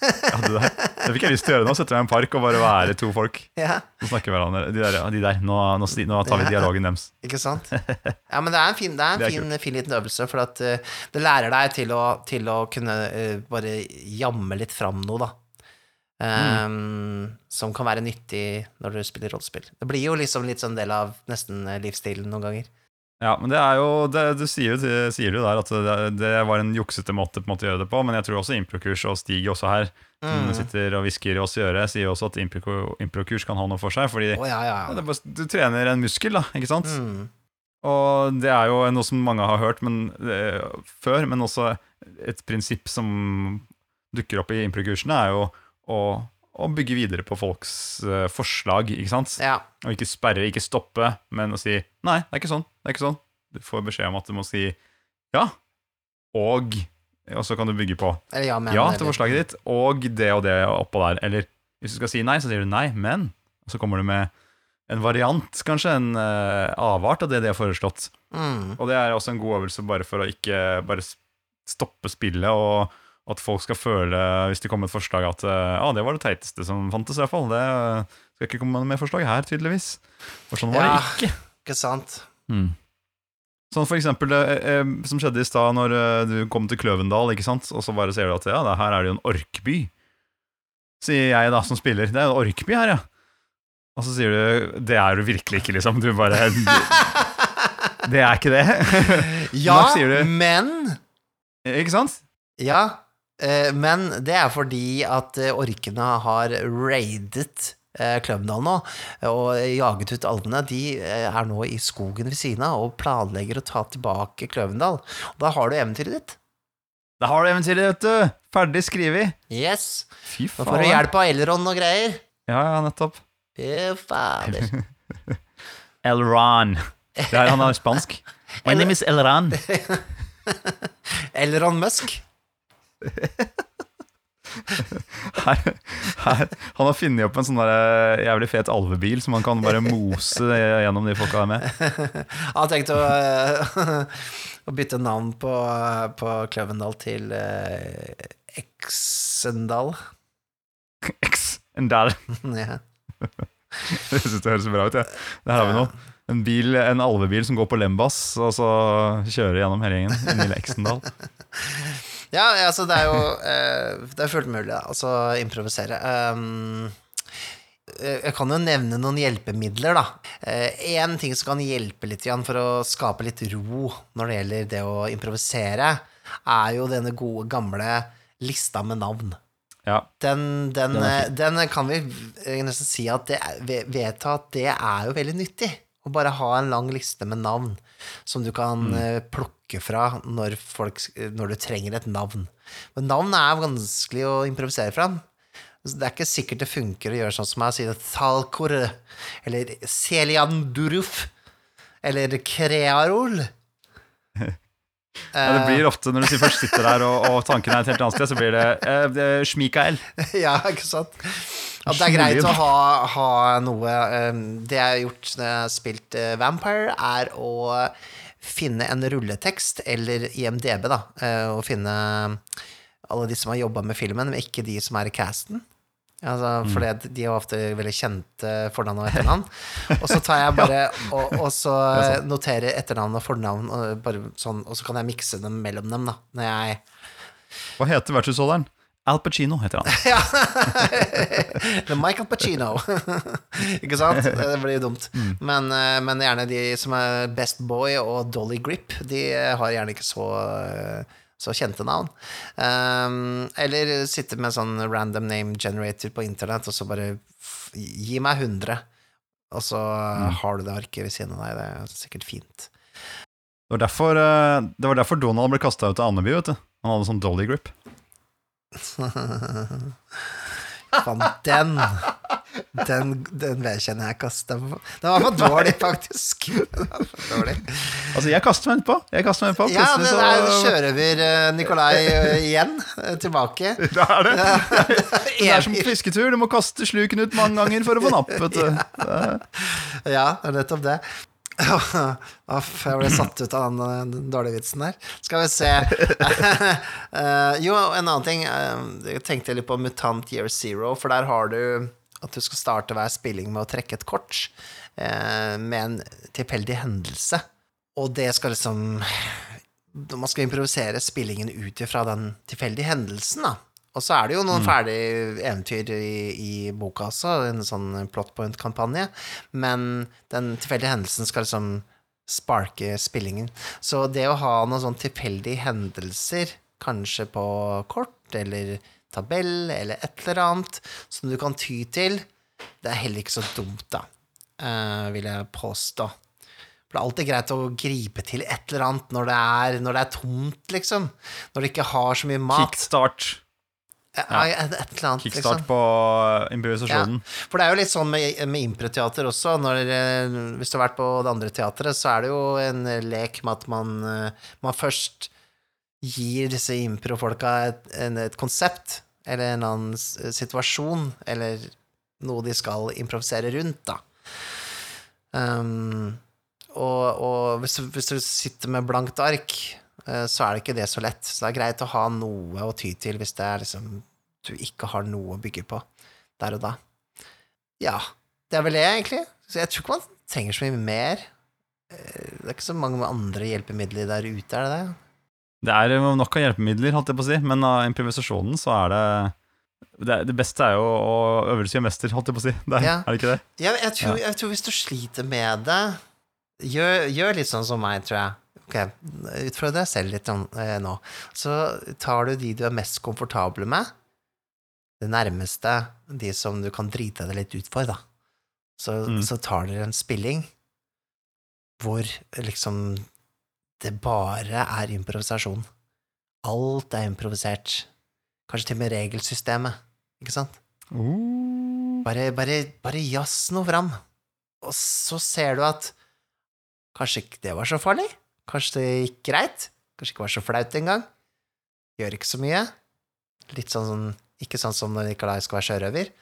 Ja, det, der. det fikk jeg lyst til å gjøre nå. Sette meg i en park og bare være to folk Ja, Og snakker med hverandre. De der, ja, de der. Nå, nå, nå tar vi dialogen deres. ikke sant? Ja, men det er en fin, det er en er fin, fin liten øvelse, for at uh, det lærer deg til å, til å kunne uh, bare jamme litt fram noe, da. Eh, Som kan være nyttig når du spiller rollespill. Det blir jo liksom litt sånn del av nesten livsstilen noen ganger. Ja, men det er jo det, Du sier jo, sier jo der at det, det var en juksete måte på en måte å gjøre det på, men jeg tror også improkurs og Stig også her, som Mm. sitter og hvisker oss i øret, sier også at impro- improkurs kan ha noe for seg. Fordi oh, ja, ja. ja, det bare, du trener en muskel, da, ikke sant? Mm. Og det er jo noe som mange har hørt men, eh, før, men også et prinsipp som dukker opp i improkursene, er jo å, å bygge videre på folks uh, forslag, ikke sant? Ja. Og ikke sperre, ikke stoppe, men å si nei, det er ikke sånn. det er ikke sånn. Du får beskjed om at du må si ja, og og så kan du bygge på Eller ja, men. ja til forslaget ditt, og det og det oppå der. Eller hvis du skal si nei, så sier du nei, men. Og så kommer du med en variant, kanskje, en uh, avart av det de har foreslått. Mm. Og det er også en god øvelse bare for å ikke bare stoppe spillet, og at folk skal føle, hvis det kommer et forslag, at ja, ah, det var det teiteste som fantes, i hvert fall. Det eh, skal ikke komme med forslag her, tydeligvis. For sånn var Ja. det ikke. Ikke sant? Mm. Sånn for eksempel det eh, eh, som skjedde i stad når eh, du kom til Kløvendal, ikke sant? og så bare ser du at ja, det her er det jo en orkby. Sier jeg da, som spiller. Det er en orkby her, ja. Og så sier du det er du virkelig ikke, liksom. Du bare Det er ikke det. Ja, du? men ikke sant? Ja, eh, men det er fordi at eh, orkene har raidet Klømdal Kløvendal nå, og jaget ut alvene. De eh, er nå i skogen ved siden av og planlegger å ta tilbake Kløvendal. Og da har du eventyret ditt. Da har du eventyret, vet du. Ferdig skrevet. Yes. Fy faen. Nå får du hjelp av Elron og greier. Ja, ja, nettopp. Fy fader. Elron. Det er, han er spansk. My name is Elron. Elron Musk. her, her, han har funnet opp en sånn der eh, jævlig fet alvebil som han kan bare mose gjennom de folka der med. Han har tenkt å, eh, å bytte navn på, på Kløvendal til uh, Exendal. Det en der. ja. Jeg det høres bra ut. Ja. Der har vi noe. En, bil, en alvebil som går på Lembas, og så kjører gjennom hele gjengen inn i Leksendal. Ja, altså det er jo eh, Det er fullt mulig, da. Altså improvisere. Um, eh, jeg kan jo nevne noen hjelpemidler, da. Én ting som kan hjelpe litt for å skape litt ro når det gjelder det å improvisere, er jo denne gode, gamle lista med navn. Ja. Den, den, Den eh, kan vi eh, nesten si at det, vedta at det er jo veldig nyttig. Å bare ha en lang liste med navn som du kan mm. plukke fra når, folk, når du trenger et navn. Men navn er vanskelig å improvisere fra. Det er ikke sikkert det funker å gjøre sånn som jeg sier Thalkor, eller Selian Duruf, eller Krearol. ja, det blir ofte når du sier først sitter der og, og tanken er et helt annet sted, så blir det, eh, det Schmikael. ja, ikke sant? At det er greit å ha, ha noe um, Det jeg har gjort når jeg har spilt eh, Vampire, er å finne en rulletekst, eller IMDb, da, Å og finne alle de som har jobba med filmen, men ikke de som er i casten. Altså, for det- de har ofte veldig kjente fornavn og etternavn. Og så tar jeg bare og, og så noterer etternavn og fornavn, og, bare sånn, og så kan jeg mikse dem mellom dem, da. Når jeg Hva heter vertshusholderen? Al Pacino heter han. Ja! The Michael Pacino. Ikke sant? Det blir jo dumt. Men, eh, men gjerne de som er Best Boy og Dolly Grip, de har gjerne ikke så, eh, så kjente navn. Um, eller sitte med sånn random name generator på internett, og så bare gi meg 100. Og så har du det arket ved siden av deg. Det er sikkert fint. Det var derfor, eh, det var derfor Donald ble kasta ut av Andeby, vet du. Han hadde sånn dolly grip. Faen, den Den, den vedkjenner jeg kasta på. Den, var for dårlig, faktisk. Den var for dårlig. Altså, jeg kaster meg innpå. Jeg kaster meg utpå. Ja, det er sjørøver eh, Nikolai eh, igjen. eh, Tilbake. Det er det. Det er som fisketur. Du må kaste sluken ut mange ganger for å få napp, vet du. Ja, det er nettopp det. Uff, jeg ble satt ut av den, dårlige vitsen der. Skal vi se uh, Jo, en annen ting. eh, Jeg tenkte litt på Mutant Year Zero, for der har du at du skal starte hver spilling med å trekke et kort uh, med en tilfeldig hendelse. Og det skal liksom Man skal improvisere spillingen ut ifra den tilfeldige hendelsen, da. Og så er det jo noen ferdige eventyr i, i boka også, en sånn plot point-kampanje, men den tilfeldige hendelsen skal liksom sparke spillingen. Så det å ha noen sånn tilfeldige hendelser, kanskje på kort eller tabell eller et eller annet, som du kan ty til, det er heller ikke så dumt, da, uh, vil jeg påstå. For det er alltid greit å gripe til et eller annet når det er, når det er tomt, liksom. Når du ikke har så mye mat. Kickstart. Ja, et, et eller annet, Kickstart liksom. på improvisasjonen. For det er jo litt sånn med, med improteater også. Når, eh, hvis du har vært på det andre teatret, så er det jo en lek med at man, eh, man først gir disse improfolka et, et konsept, eller en annen situasjon, eller noe de skal improvisere rundt, da. Um, og og hvis, du, hvis du sitter med blankt ark, eh, så er det ikke det så lett. Så det er greit å ha noe å ty til hvis det er liksom du ikke har noe å bygge på der og da. Ja, det er vel det, egentlig. Så jeg tror ikke man trenger så mye mer. Eh, Det er ikke så mange andre hjelpemidler der ute, er det det? Det er nok av hjelpemidler, holdt jeg på å si, men av improvisasjonen så er det det, det beste er jo å øvelse gjør mester, holdt jeg på å si. Det er, Ja. er det ikke det? Ja, jeg, tror, jeg tror hvis du sliter med det, gjør, gjør litt sånn som meg, tror jeg. Ok, Utfordre deg selv litt eh, nå. Så tar du de du er mest komfortable med, det nærmeste, de som du kan drite deg litt ut for, da. Så, Mm. så tar dere en spilling hvor liksom det bare er improvisasjon. Alt er improvisert. Kanskje til og med regelsystemet, ikke sant? Mm. Bare, bare, bare jazz noe fram. Og så ser du at kanskje ikke det var så farlig. Kanskje det gikk greit. Kanskje ikke var så flaut engang. Gjør ikke så mye. Litt sånn, sånn Ikke sånn som når Nikolai skal være sjørøver.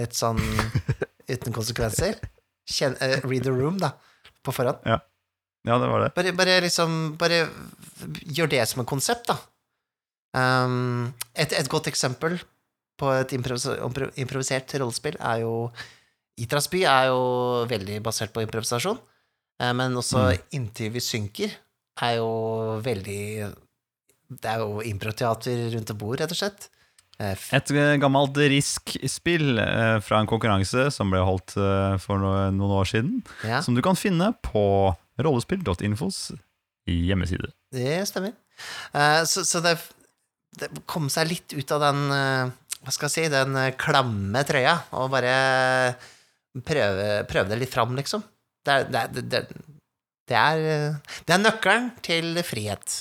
Litt sånn uten konsekvenser. Kjen, uh, read the room, da, på forhånd. Ja, det var det. Bare, bare liksom Bare gjør det som et konsept, da. Um, et, et godt eksempel på et improvisert rollespill er jo Itrasby er jo veldig basert på improvisasjon, eh, men også Mm. Inntil vi synker er jo veldig Det er jo improteater rundt et bord, rett og slett. Eh, Et eh, gammelt Risk-spill eh, fra en konkurranse som ble holdt eh, for noen år siden, ja, som du kan finne på rollespill.infos hjemmeside. det stemmer. Eh, så, så det, det kom seg litt ut av den eh, Hva skal jeg si, den eh, klamme trøya, og bare prøve, prøve det litt fram, liksom. Det er, det, det, det, det, er, eh, det er nøkkelen til frihet.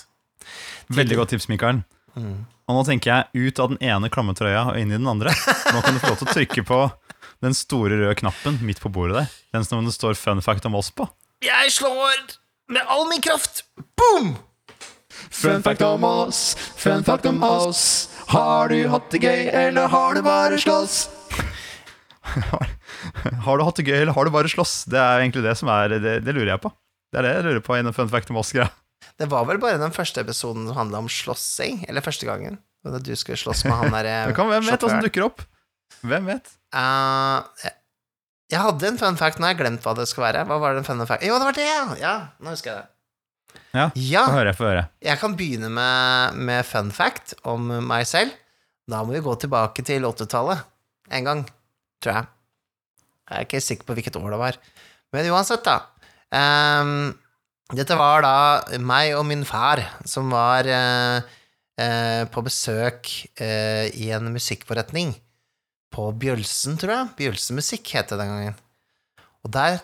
Veldig godt tips, Mikael. Mm. Og nå tenker jeg ut av den ene klamme trøya og inn i den andre. Nå kan du få lov til å trykke på den store røde knappen midt på bordet der. Den som det står 'fun fact om oss' på. Jeg slår med all min kraft! Boom! Fun fact om oss, fun fact om oss. Har du hatt det gøy, eller har du bare slåss? har du hatt det gøy, eller har du bare slåss? Det er egentlig det som er Det, det lurer jeg på. Det er det jeg lurer på i den fun fact om Oscar. Det var vel bare den første episoden som handla om slåssing, eller første gangen. Da du skulle slåss med han derre kan, hvem vet hva som dukker opp? Hvem vet? Uh, jeg- jeg hadde en fun fact, nå har jeg glemt hva det skal være. Hva var det en fun fact? Jo, det var det, ja! ja nå husker jeg det. Ja, Ja, Få høre, få høre. jeg kan begynne med, med fun fact om meg selv. Da må vi gå tilbake til 80-tallet en gang, tror jeg. Jeg er ikke sikker på hvilket år det var. Men uansett, da. Um, dette var da meg og min far som var uh, uh, på besøk uh, i en musikkforretning på Bjølsen, tror jeg. Bjølsen Musikk het det den gangen. Og der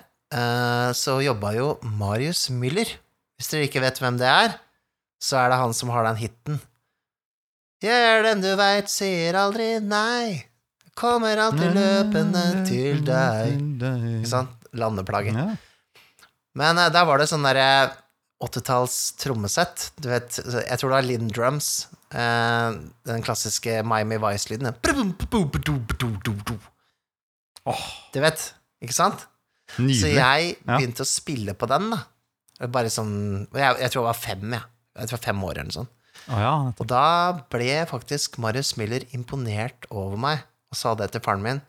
så jobba jo Marius Müller. Hvis dere ikke vet hvem det er, så er det han som har den hiten. Gjør den du veit, sier aldri nei. Kommer alltid løpende til deg. Ikke sant? Landeplage. Ja. Men uh, der var det sånn derre 80-talls trommesett. Du vet, jeg tror det var Linn Drums. Uh, den klassiske Miami Vice-lyden. Oh. Du vet, ikke sant? Så jeg jeg Ja. begynte å spille på den, da. Bare sånn Jeg, jeg tror jeg var fem, jeg. Jeg tror jeg var fem år eller noe sånt. Oh, ja. Og da ble faktisk Marius Miller imponert over meg og sa det til faren min.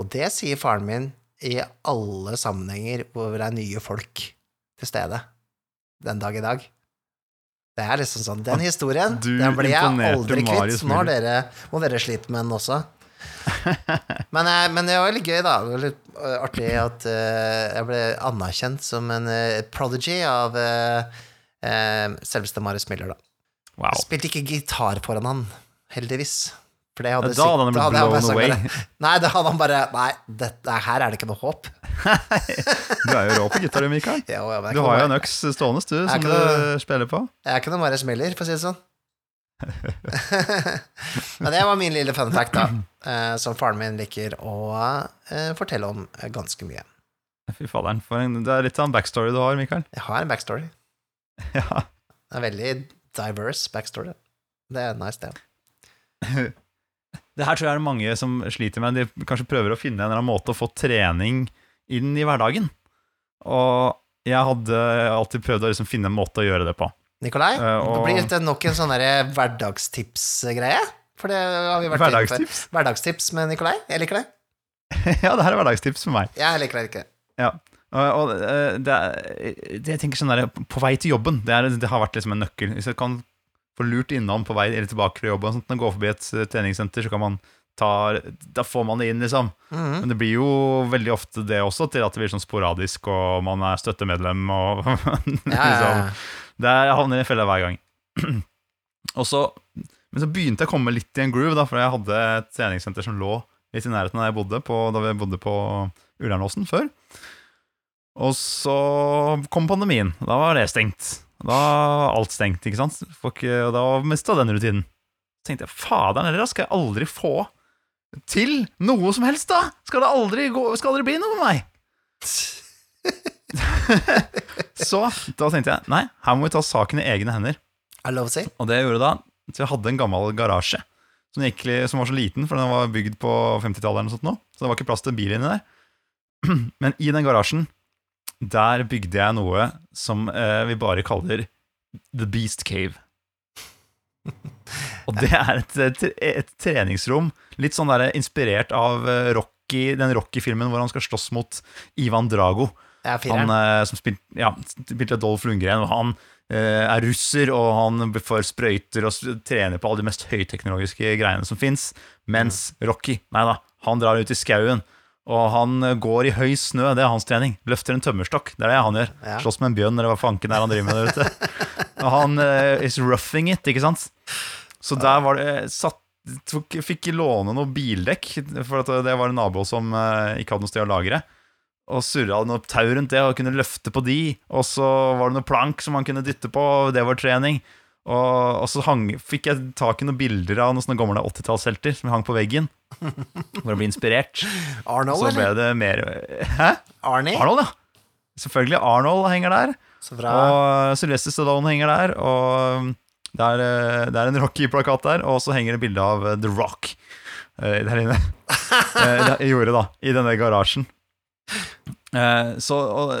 Og det sier faren min i alle sammenhenger hvor det er nye folk til stede den dag i dag. Det er liksom sånn Den historien Du den ble jeg aldri kvitt, så nå dere, må dere slite med den også. men, eh, men det var litt gøy, da. Det var litt eh, artig at eh, jeg ble anerkjent som en prodigy av selveste Marius Miller, da. Wow. Spilte ikke gitar foran han, heldigvis. For det hadde Da hadde han blitt blown away. bare, Nei, da hadde han bare Nei, dette, her er det ikke noe håp. Du er jo rå på gitar, Mikael. Jo, ja, Du har jo en øks stående, du, som du spiller på. Jeg er ikke noe Marius Miller, for å si det sånn. Men det var min lille fun fact, da. eh, Som faren min liker å eh, fortelle om eh, ganske mye. Fy faderen. Det er litt av en backstory du har, Mikael. Jeg har en backstory. Ja. Er veldig diverse backstory. Det er nice, det. Det her tror jeg er mange som sliter med. De kanskje prøver å finne en eller annen måte å få trening inn i hverdagen. Og jeg hadde alltid prøvd å liksom finne en måte å gjøre det på. Nikolai, uh, og- blir dette nok en sånn derre hverdagstips-greie? For det har vi vært. Hverdagstips? Hverdagstips med Nikolai. Jeg liker det. ja, det her er hverdagstips for meg. Jeg liker det ikke. Ja. Og, og eh, det, er, det jeg tenker sånn der, På vei til jobben, det, er, det har vært liksom en nøkkel. Hvis jeg kan få lurt innom på vei eller tilbake fra jobb Når man går forbi et eh, treningssenter, så kan man ta Da får man det inn, liksom. Mhm. Men det blir jo veldig ofte det også, til at det blir sånn sporadisk, og man er støttemedlem og Ja, liksom, ja. Det er, jeg havner i fella hver gang. og så, men så begynte jeg å komme litt i en groove, da, for jeg hadde et treningssenter som lå litt i nærheten av der jeg bodde, på, da vi bodde på Ullernåsen før. Og så kom pandemien. Da var det stengt. Da var alt stengt, ikke sant? Folk, og da mista den rutinen. Så tenkte jeg faderen heller, skal jeg aldri få til noe som helst, da! Skal det aldri, gå, skal aldri bli noe med meg? Så da tenkte jeg nei, her må vi ta saken i egne hender. Er? Og det jeg gjorde da, så jeg hadde en gammel garasje som, gikk, som var så liten, for den var bygd på 50-tallet, eller sånt nå, så det var ikke plass til bil inni der. Men i den garasjen, der bygde jeg noe som eh, vi bare kaller The Beast Cave. Og det er et, et, et treningsrom, litt sånn der inspirert av eh, Rocky, den Rocky-filmen hvor han skal slåss mot Ivan Drago. Han eh, som spilte, ja, spilte Dolph Lundgren, og han eh, er russer, og han får sprøyter og trener på alle de mest høyteknologiske greiene som fins. Mens Rocky, nei da, han drar ut i skauen, og han eh, går i høy snø, det er hans trening. Løfter en tømmerstokk, det er det han gjør. Ja. Slåss med en bjørn, eller hva fanken er han driver med der ute. Og han uh, is roughing it, ikke sant? Så der var det satt tok, Fikk låne noe bildekk, for at det var en nabo som eh, ikke hadde noe sted å lagre og surra noe tau rundt det og kunne løfte på de. Og så var det noe plank som han kunne dytte på, og det var trening. Og, og så hang, fikk jeg tak i noen bilder av noen sånne gamle 80-tallshelter som hang på veggen. For å bli inspirert. Arnold, Så ble det mer Hæ? Arnie? Arnold, ja. Selvfølgelig. Arnold henger der. Så. Og Sylvester Stallone henger der. Og det er, eh, det er en Rocky-plakat der, og så henger det bilde av eh, The Rock eh, der inne. Eh, det- Jeg gjorde da, i denne garasjen. Eh, så,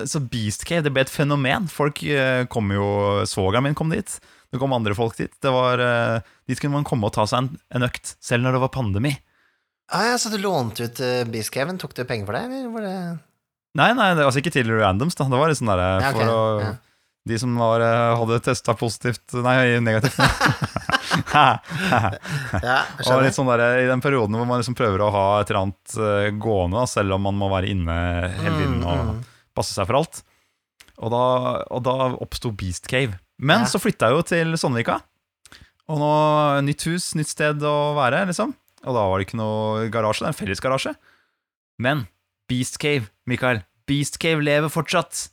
så Beast Cave det ble et fenomen. Folk eh, kom jo Svogeren min kom dit. Det kom andre folk dit. Det var, eh, dit kunne man komme og ta seg en, en økt, selv når det var pandemi. Ah, ja, så du lånte ut uh, Beastcaven? Tok du penger for det, eller var det Nei, nei, det var altså ikke til randoms. da Det var litt sånn derre Ja, okay. for å ja. De som var, eh, hadde testa positivt Nei, negativt. Ja, og litt sånn der, I den perioden hvor man liksom prøver å ha et eller annet eh, gående, da, selv om man må være inne hele tiden Mm, og mm. passe seg for alt. Og da, og da oppsto Beast Cave. Men Ja. så flytta jeg jo til Sandvika. Og nå nytt hus, nytt sted å være, liksom. Og da var det ikke noe garasje, det er en fellesgarasje. Men Beast Cave, Mikael, Beast Cave lever fortsatt.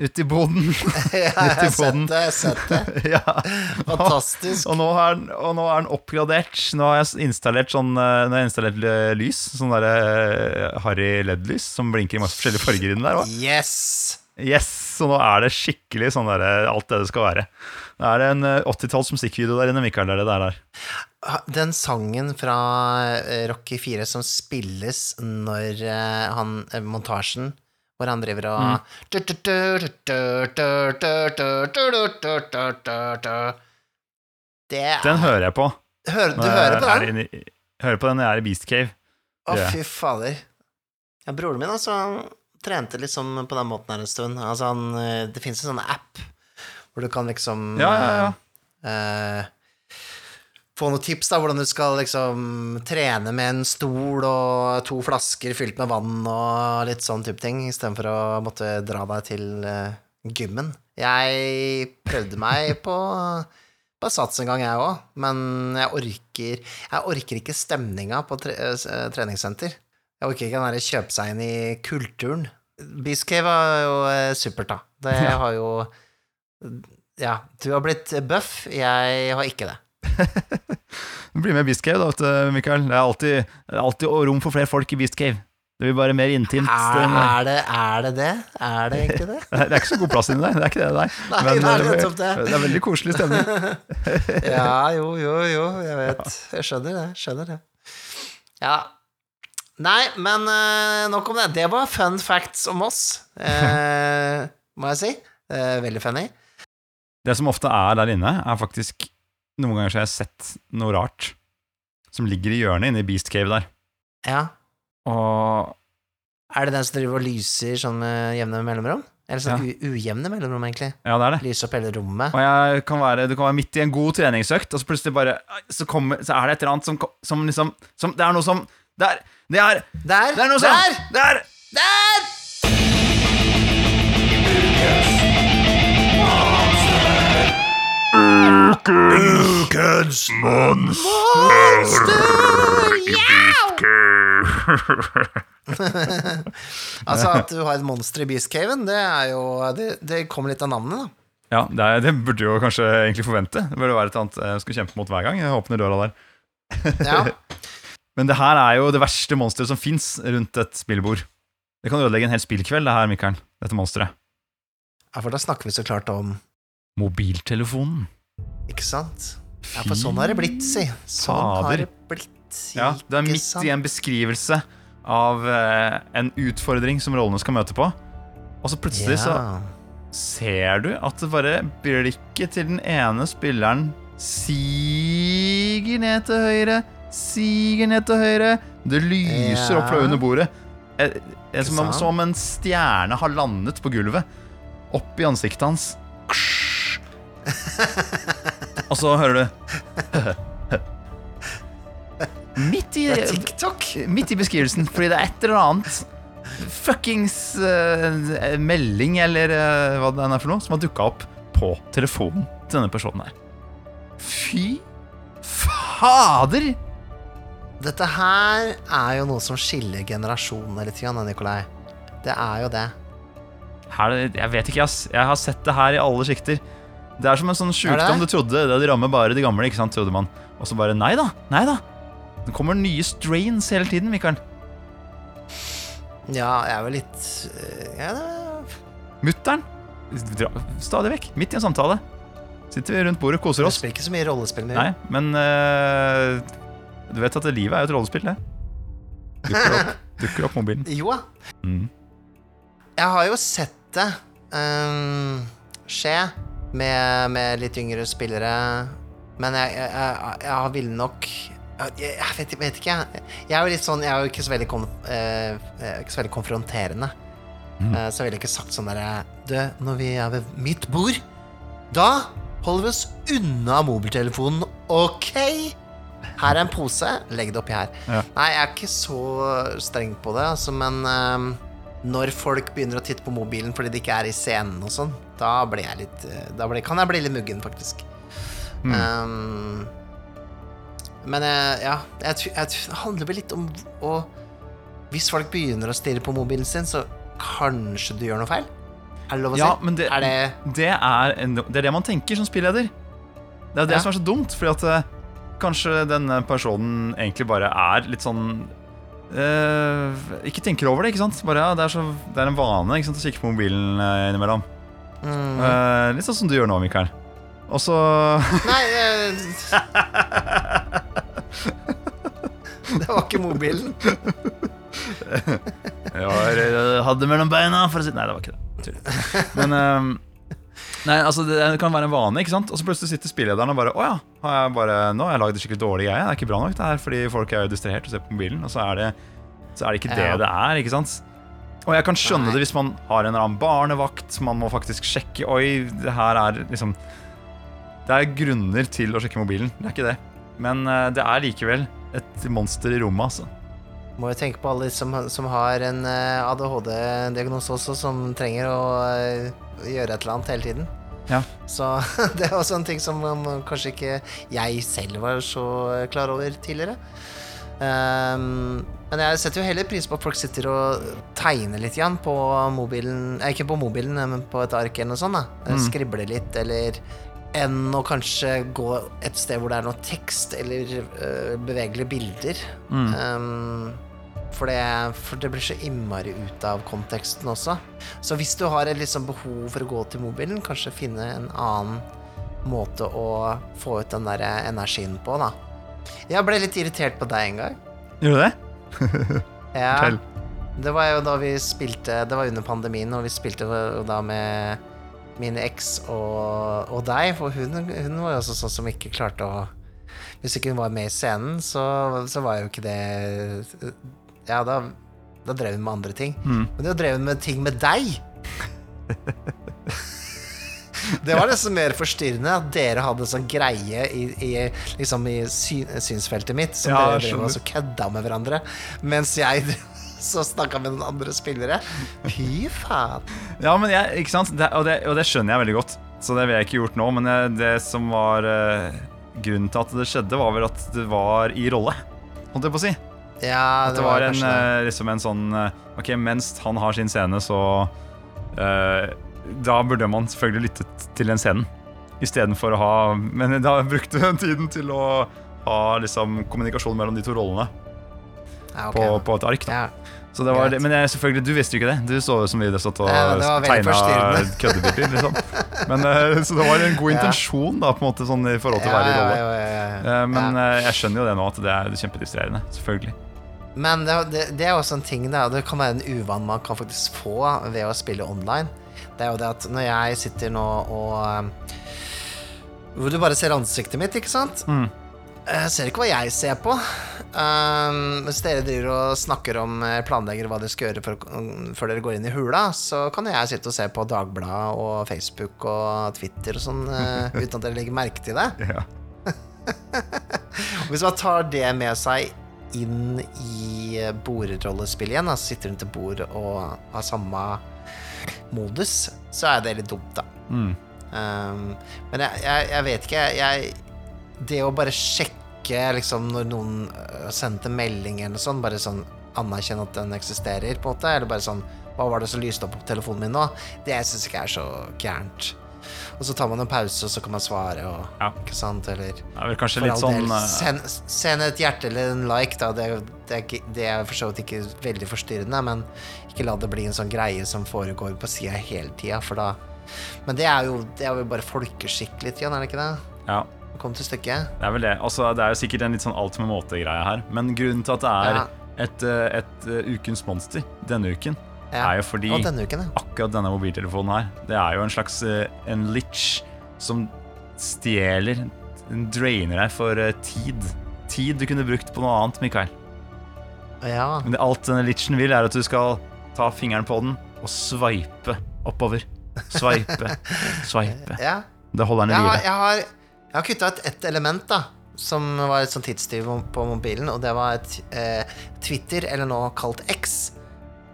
Ute i boden. ja, jeg har sett det, jeg har sett det. ja. Fantastisk. Og nå, er den, og nå er den oppgradert. Nå har jeg installert sånn eh, Nå har jeg installert eh, lys. Sånn derre uh, Harry LED-lys som blinker i masse forskjellige farger inni der. også. Yes! Yes, Så nå er det skikkelig sånn der, alt det det skal være. Det er en eh, 80-talls musikkvideo der inne, Mikael. Det er det der. Den sangen fra eh, Rocky 4 som spilles når eh, han eh, Montasjen hvor han driver og Det Den hører jeg på. hører, Du hører på er den? i- hører på den når jeg er i Beast Cave. Å, fy fader. Ja, broren min altså, trente liksom på den måten her en stund. Altså, han, det fins en sånn app hvor du kan liksom Ja, ja, ja. Få noen tips da, hvordan du skal liksom trene med en stol og to flasker fylt med vann og litt sånn type ting, istedenfor å måtte dra deg til uh, gymmen. Jeg prøvde meg på på sats en gang, jeg òg, men jeg orker Jeg orker ikke stemninga på tre, uh, treningssenter. Jeg orker ikke den derre kjøpe seg inn i kulturen. Beast var jo uh, supert, da. Det har jo Ja, du har blitt buff, jeg har ikke det. Bli med i Cave, da, Mikael. Det er alltid, alltid rom for flere folk i Beast Cave. Det blir bare mer intimt. Er, Det, er, det, er det det? Er det egentlig det? det er ikke så god plass inni der. Det er ikke det, nei. Nei, Men, det er eh, det. det er veldig koselig stemning. Ja, jo, jo, jo, jeg vet. Jeg skjønner det. Skjønner det. Ja. Nei, men uh, nok om det. Det var fun facts om oss, uh, må jeg si. Uh, veldig funny. Det som ofte er der inne, er faktisk Noen ganger så har jeg sett noe rart som ligger i hjørnet inne i Beast Cave der. Ja. Og Er det den som driver og lyser sånn med jevne mellomrom? Eller sånn ja. ujevne mellomrom, egentlig? ja, det er det. Lyser opp hele rommet? Og kan være, du kan være midt i en god treningsøkt, og så plutselig bare Så, kommer, så er det et eller annet som, som liksom som, Det er noe som Det er Det er, Der! det er noe som Der! Det er Der! Altså, at du har et monster i Beast Caven, det er jo Det, det kommer litt av navnet, da. Ja, det, er, det burde jo kanskje egentlig forvente. Det burde være et annet jeg skal kjempe mot hver gang jeg åpner døra der. Ja. Men det her er jo det verste monsteret som fins rundt et spillbord. Det kan ødelegge en hel spillkveld, det her, Mikael. Dette monsteret. ja, for da snakker vi så klart om Mobiltelefonen. Ikke sant? Ja, for sånn har det blitt, si. Sånn har det blitt. Ja, du er midt i en beskrivelse av eh, en utfordring som rollene skal møte på. Og så plutselig så Ja. ser du at det bare blikket til den ene spilleren siger ned til høyre, siger ned til høyre. Det lyser opp fra Ja. under bordet. Eh, eh, Som, om- sant? som om en stjerne har landet på gulvet. Opp i ansiktet hans. Og så hører du Midt i Det er TikTok! Midt i beskrivelsen, fordi det er et eller annet fuckings eh, melding, eller eh, hva det er for noe, som har dukka opp på telefonen til denne personen her. Fy fader! Dette her er jo noe som skiller generasjonene litt, grann, Nikolai. Det er jo det. Her, jeg vet ikke, ass. Jeg har sett det her i alle sjikter. Det er som en sånn sjukdom du trodde. Det rammer bare de gamle, ikke sant, trodde man. Og så bare nei da, nei da. Det kommer nye strains hele tiden, Mikael. Ja, jeg er vel litt øh, ja, Mutter'n stadig vekk, midt i en samtale. Sitter vi rundt bordet koser oss. Det spiller ikke så mye rollespill mer. Nei, men uh, du vet at livet er jo et rollespill, det. Dukker opp, dukker opp mobilen. Jo da. Mm. jeg har jo sett det um, skje med, med litt yngre spillere, men jeg, jeg, jeg, jeg ville nok jeg, vet, vet ikke, jeg. Jeg er jo litt sånn Jeg er jo ikke så veldig, kon, eh, er ikke så veldig konfronterende. Eh, så jeg ville ikke sagt sånn derre Du, når vi er ved mitt bord, da holder vi oss unna mobiltelefonen, OK? Her er en pose, legg det oppi her. Ja. Nei, jeg er ikke så streng på det, altså, men ehm, når folk begynner å titte på mobilen fordi de ikke er i scenen og sånn, da blir jeg litt eh, Da blir, kan jeg bli litt muggen, faktisk. Mm. Um, men ja, jeg, jeg, det handler vel litt om å Hvis folk begynner å stirre på mobilen sin, så kanskje du gjør noe feil? Er det lov å Ja, si? men det, Er det det, er det er det man tenker som spilleder. Det er det Ja. som er så dumt, fordi at eh, kanskje denne personen egentlig bare er litt sånn eh, Ikke tenker over det, ikke sant? Bare, ja, det, er så, det er en vane ikke sant, å kikke på mobilen uh, innimellom. mm, Uh, litt sånn som du gjør nå, Mikael. Og så Nei Det var ikke mobilen. Jeg var, hadde mellom beina for å si Nei, det var ikke det. Men Nei, altså Det kan være en vane, ikke sant? Og så plutselig sitter spillederen og bare Å ja, har jeg bare, nå har jeg lagd en skikkelig dårlig greie. Det er ikke bra nok, det her, fordi folk er jo distrahert og ser på mobilen. Og så er det, så er det ikke det Ja. det er, ikke sant? Og jeg kan skjønne Nei. det hvis man har en eller annen barnevakt. Man må faktisk sjekke Oi, det her er liksom Det er grunner til å sjekke mobilen. Det er ikke det. Men eh, det er likevel et monster i rommet, altså. Må jo tenke på alle som, som har en eh, ADHD-diagnose også, som trenger å eh, gjøre et eller annet hele tiden. Ja. Så det er også en ting som kanskje ikke jeg selv var så klar over tidligere. Um, men jeg setter jo heller pris på at folk sitter og tegner litt igjen på mobilen eh, Ikke på mobilen, men på et ark eller noe sånt. da Eh, Mm. Skribler litt, eller enn å kanskje gå et sted hvor det er noe tekst eller uh, bevegelige bilder. Mm. Um, for, det, for det blir så innmari ut av konteksten også. Så hvis du har et liksom behov for å gå til mobilen, kanskje finne en annen måte å få ut den der energien på, da. Jeg ble litt irritert på deg en gang. Gjorde du det? Ja, Fortell. det var jo da vi spilte Det var under pandemien, og vi spilte da med min eks og, og deg, for hun, hun var jo også sånn som ikke klarte å Hvis ikke hun var med i scenen, så, så var jo ikke det Ja, da, da drev hun med andre ting. Mm. Men det drev hun med ting med deg! Det var nesten mer forstyrrende at dere hadde sånn greie i, i, liksom i sy synsfeltet mitt, som Ja, dere drev og så kødda med hverandre, mens jeg så snakka med noen andre spillere. Fy faen. Ja, men jeg, ikke sant? Det, og, det, og det skjønner jeg veldig godt. Så det ville jeg ikke gjort nå. Men jeg, det som var uh, grunnen til at det skjedde, var vel at det var i rolle. Holdt jeg på å si. Ja, det, det var en, det. eh, liksom en sånn eh, Ok, mens han har sin scene, så uh, Da burde man selvfølgelig lyttet til den scenen. Istedenfor å ha Men da brukte hun tiden til å ha liksom kommunikasjon mellom de to rollene ja, okay, på, på et ark. da Ja. Så det var Men jeg, selvfølgelig, du visste jo ikke det. Du så ut som vi hadde stått og Ja, tegna køddebiter. Liksom. Men, så det var en god intensjon da, på en måte sånn i forhold til å være i rolle. Men jeg skjønner jo det nå, at det er kjempedistrerende. Selvfølgelig. Men det, det, det er også en ting da, Det kan være en uvan man kan faktisk få ved å spille online. Det er jo det at når jeg sitter nå og um, Hvor du bare ser ansiktet mitt, ikke sant? Mm. Jeg ser ikke hva jeg ser på. Um, hvis dere driver og snakker om eh, planlegger hva dere skal gjøre for, um, før dere går inn i hula, så kan jeg sitte og se på Dagbladet og Facebook og Twitter og sånn uh, uten at dere legger merke til det. Ja. Hvis man tar det med seg inn i bordrollespill igjen, altså sitter rundt et bord og har samme modus, så er det litt dumt, da. Mm. Um, men jeg, jeg, jeg vet ikke, jeg Det å bare sjekke liksom når noen øh, sendte melding eller noe sånt, bare sånn anerkjenne at den eksisterer, på en måte, eller bare sånn Hva var det som lyste opp på telefonen min nå? Det syns jeg ikke er så gærent. Og så tar man en pause, og så kan man svare, og Ja. Ikke sant, eller Det er vel kanskje for litt sånn del, eh, send, send et hjerte eller en like, da. Det, det, det er for så vidt ikke veldig forstyrrende, men ikke la det bli en sånn greie som foregår på sida hele tida, for da Men det er jo, det er jo bare folkeskikk litt er det ikke det? Ja, Kom til stykket. det er vel det. Altså, det er jo sikkert en litt sånn alt med måte-greie her. Men grunnen til at det er Ja. et, et, et eh, ukens monster denne uken, Ja. er jo fordi denne uken, ja. akkurat denne mobiltelefonen her, det er jo en slags eh, en litch som stjeler, den drainer deg for eh, tid. Tid du kunne brukt på noe annet, Mikael. ja. Men det, alt denne litchen vil, er at du skal ta fingeren på den og sveipe oppover. Sveipe, sveipe. ja. Det holder den i live. jeg har, jeg har kutta ut ett element, da. Som var et sånt tidstyv på mobilen, og det var et eh, Twitter, eller nå kalt X,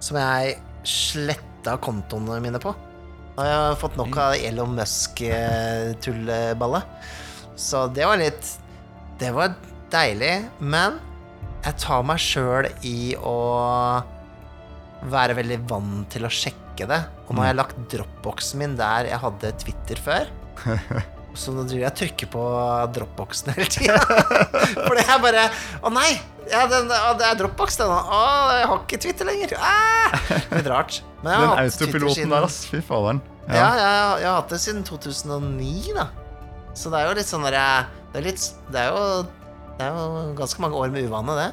som jeg sletta kontoene mine på. Nå har jeg fått nok av Elon Musk-tulleballet. Så det var litt Det var deilig, men jeg tar meg sjøl i å være veldig vant til å sjekke det. Og nå har jeg lagt dropboxen min der jeg hadde Twitter før. Så nå driver jeg og trykker på dropboxen hele tida. For det er bare Å nei! Ja, den, det er dropbox, den. Å, jeg har ikke Twitter lenger. Ah! Litt rart. Men jeg har den autopiloten der, ass. Fy faderen. Ja, jeg, jeg, jeg har hatt det siden 2009, da. Så det er jo litt sånn derre Det er Det jo Det er jo ganske mange år med uvane, det.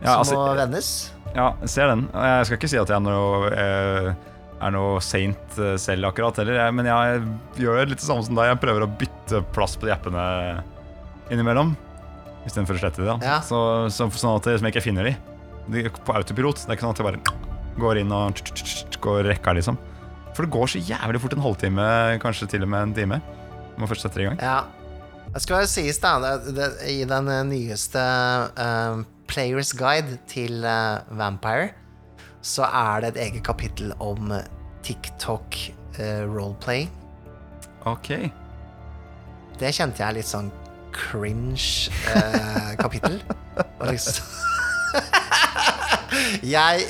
Ja, som altså, må vennes. Ja, jeg ser den. Jeg skal ikke si at jeg er noe, eh, er noe saint eh, selv akkurat heller, men jeg gjør litt det samme som deg. Jeg prøver å bytte plass på de appene innimellom. Istedenfor å slette de. da Ja. så, så, Sånn at jeg ikke finner de. de På autopilot. Det er ikke sånn at jeg bare går inn og går rekka, liksom. For det går så jævlig fort en halvtime, kanskje til og med en time. Når man først setter i gang. Ja. Det skal bare sies, da, det, det, i den eh, nyeste eh, Players Guide til eh, Vampire, så er det et eget kapittel om TikTok uh, roleplay. Ok. Det kjente jeg litt sånn cringe eh, liksom Jeg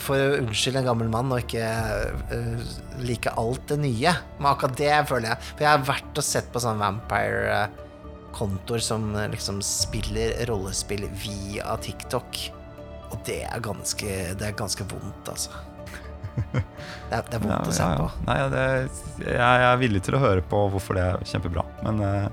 For å unnskylde en gammel mann og ikke uh, like alt det nye. Men akkurat det føler jeg. For jeg har vært og sett på sånne vampire-kontoer som eh, liksom spiller rollespill via TikTok. Og det er ganske, det er ganske vondt, altså. Det er, det er vondt Ja, å se ja, ja. på. Nei, det, jeg er villig til å høre på hvorfor det er kjempebra. Men eh,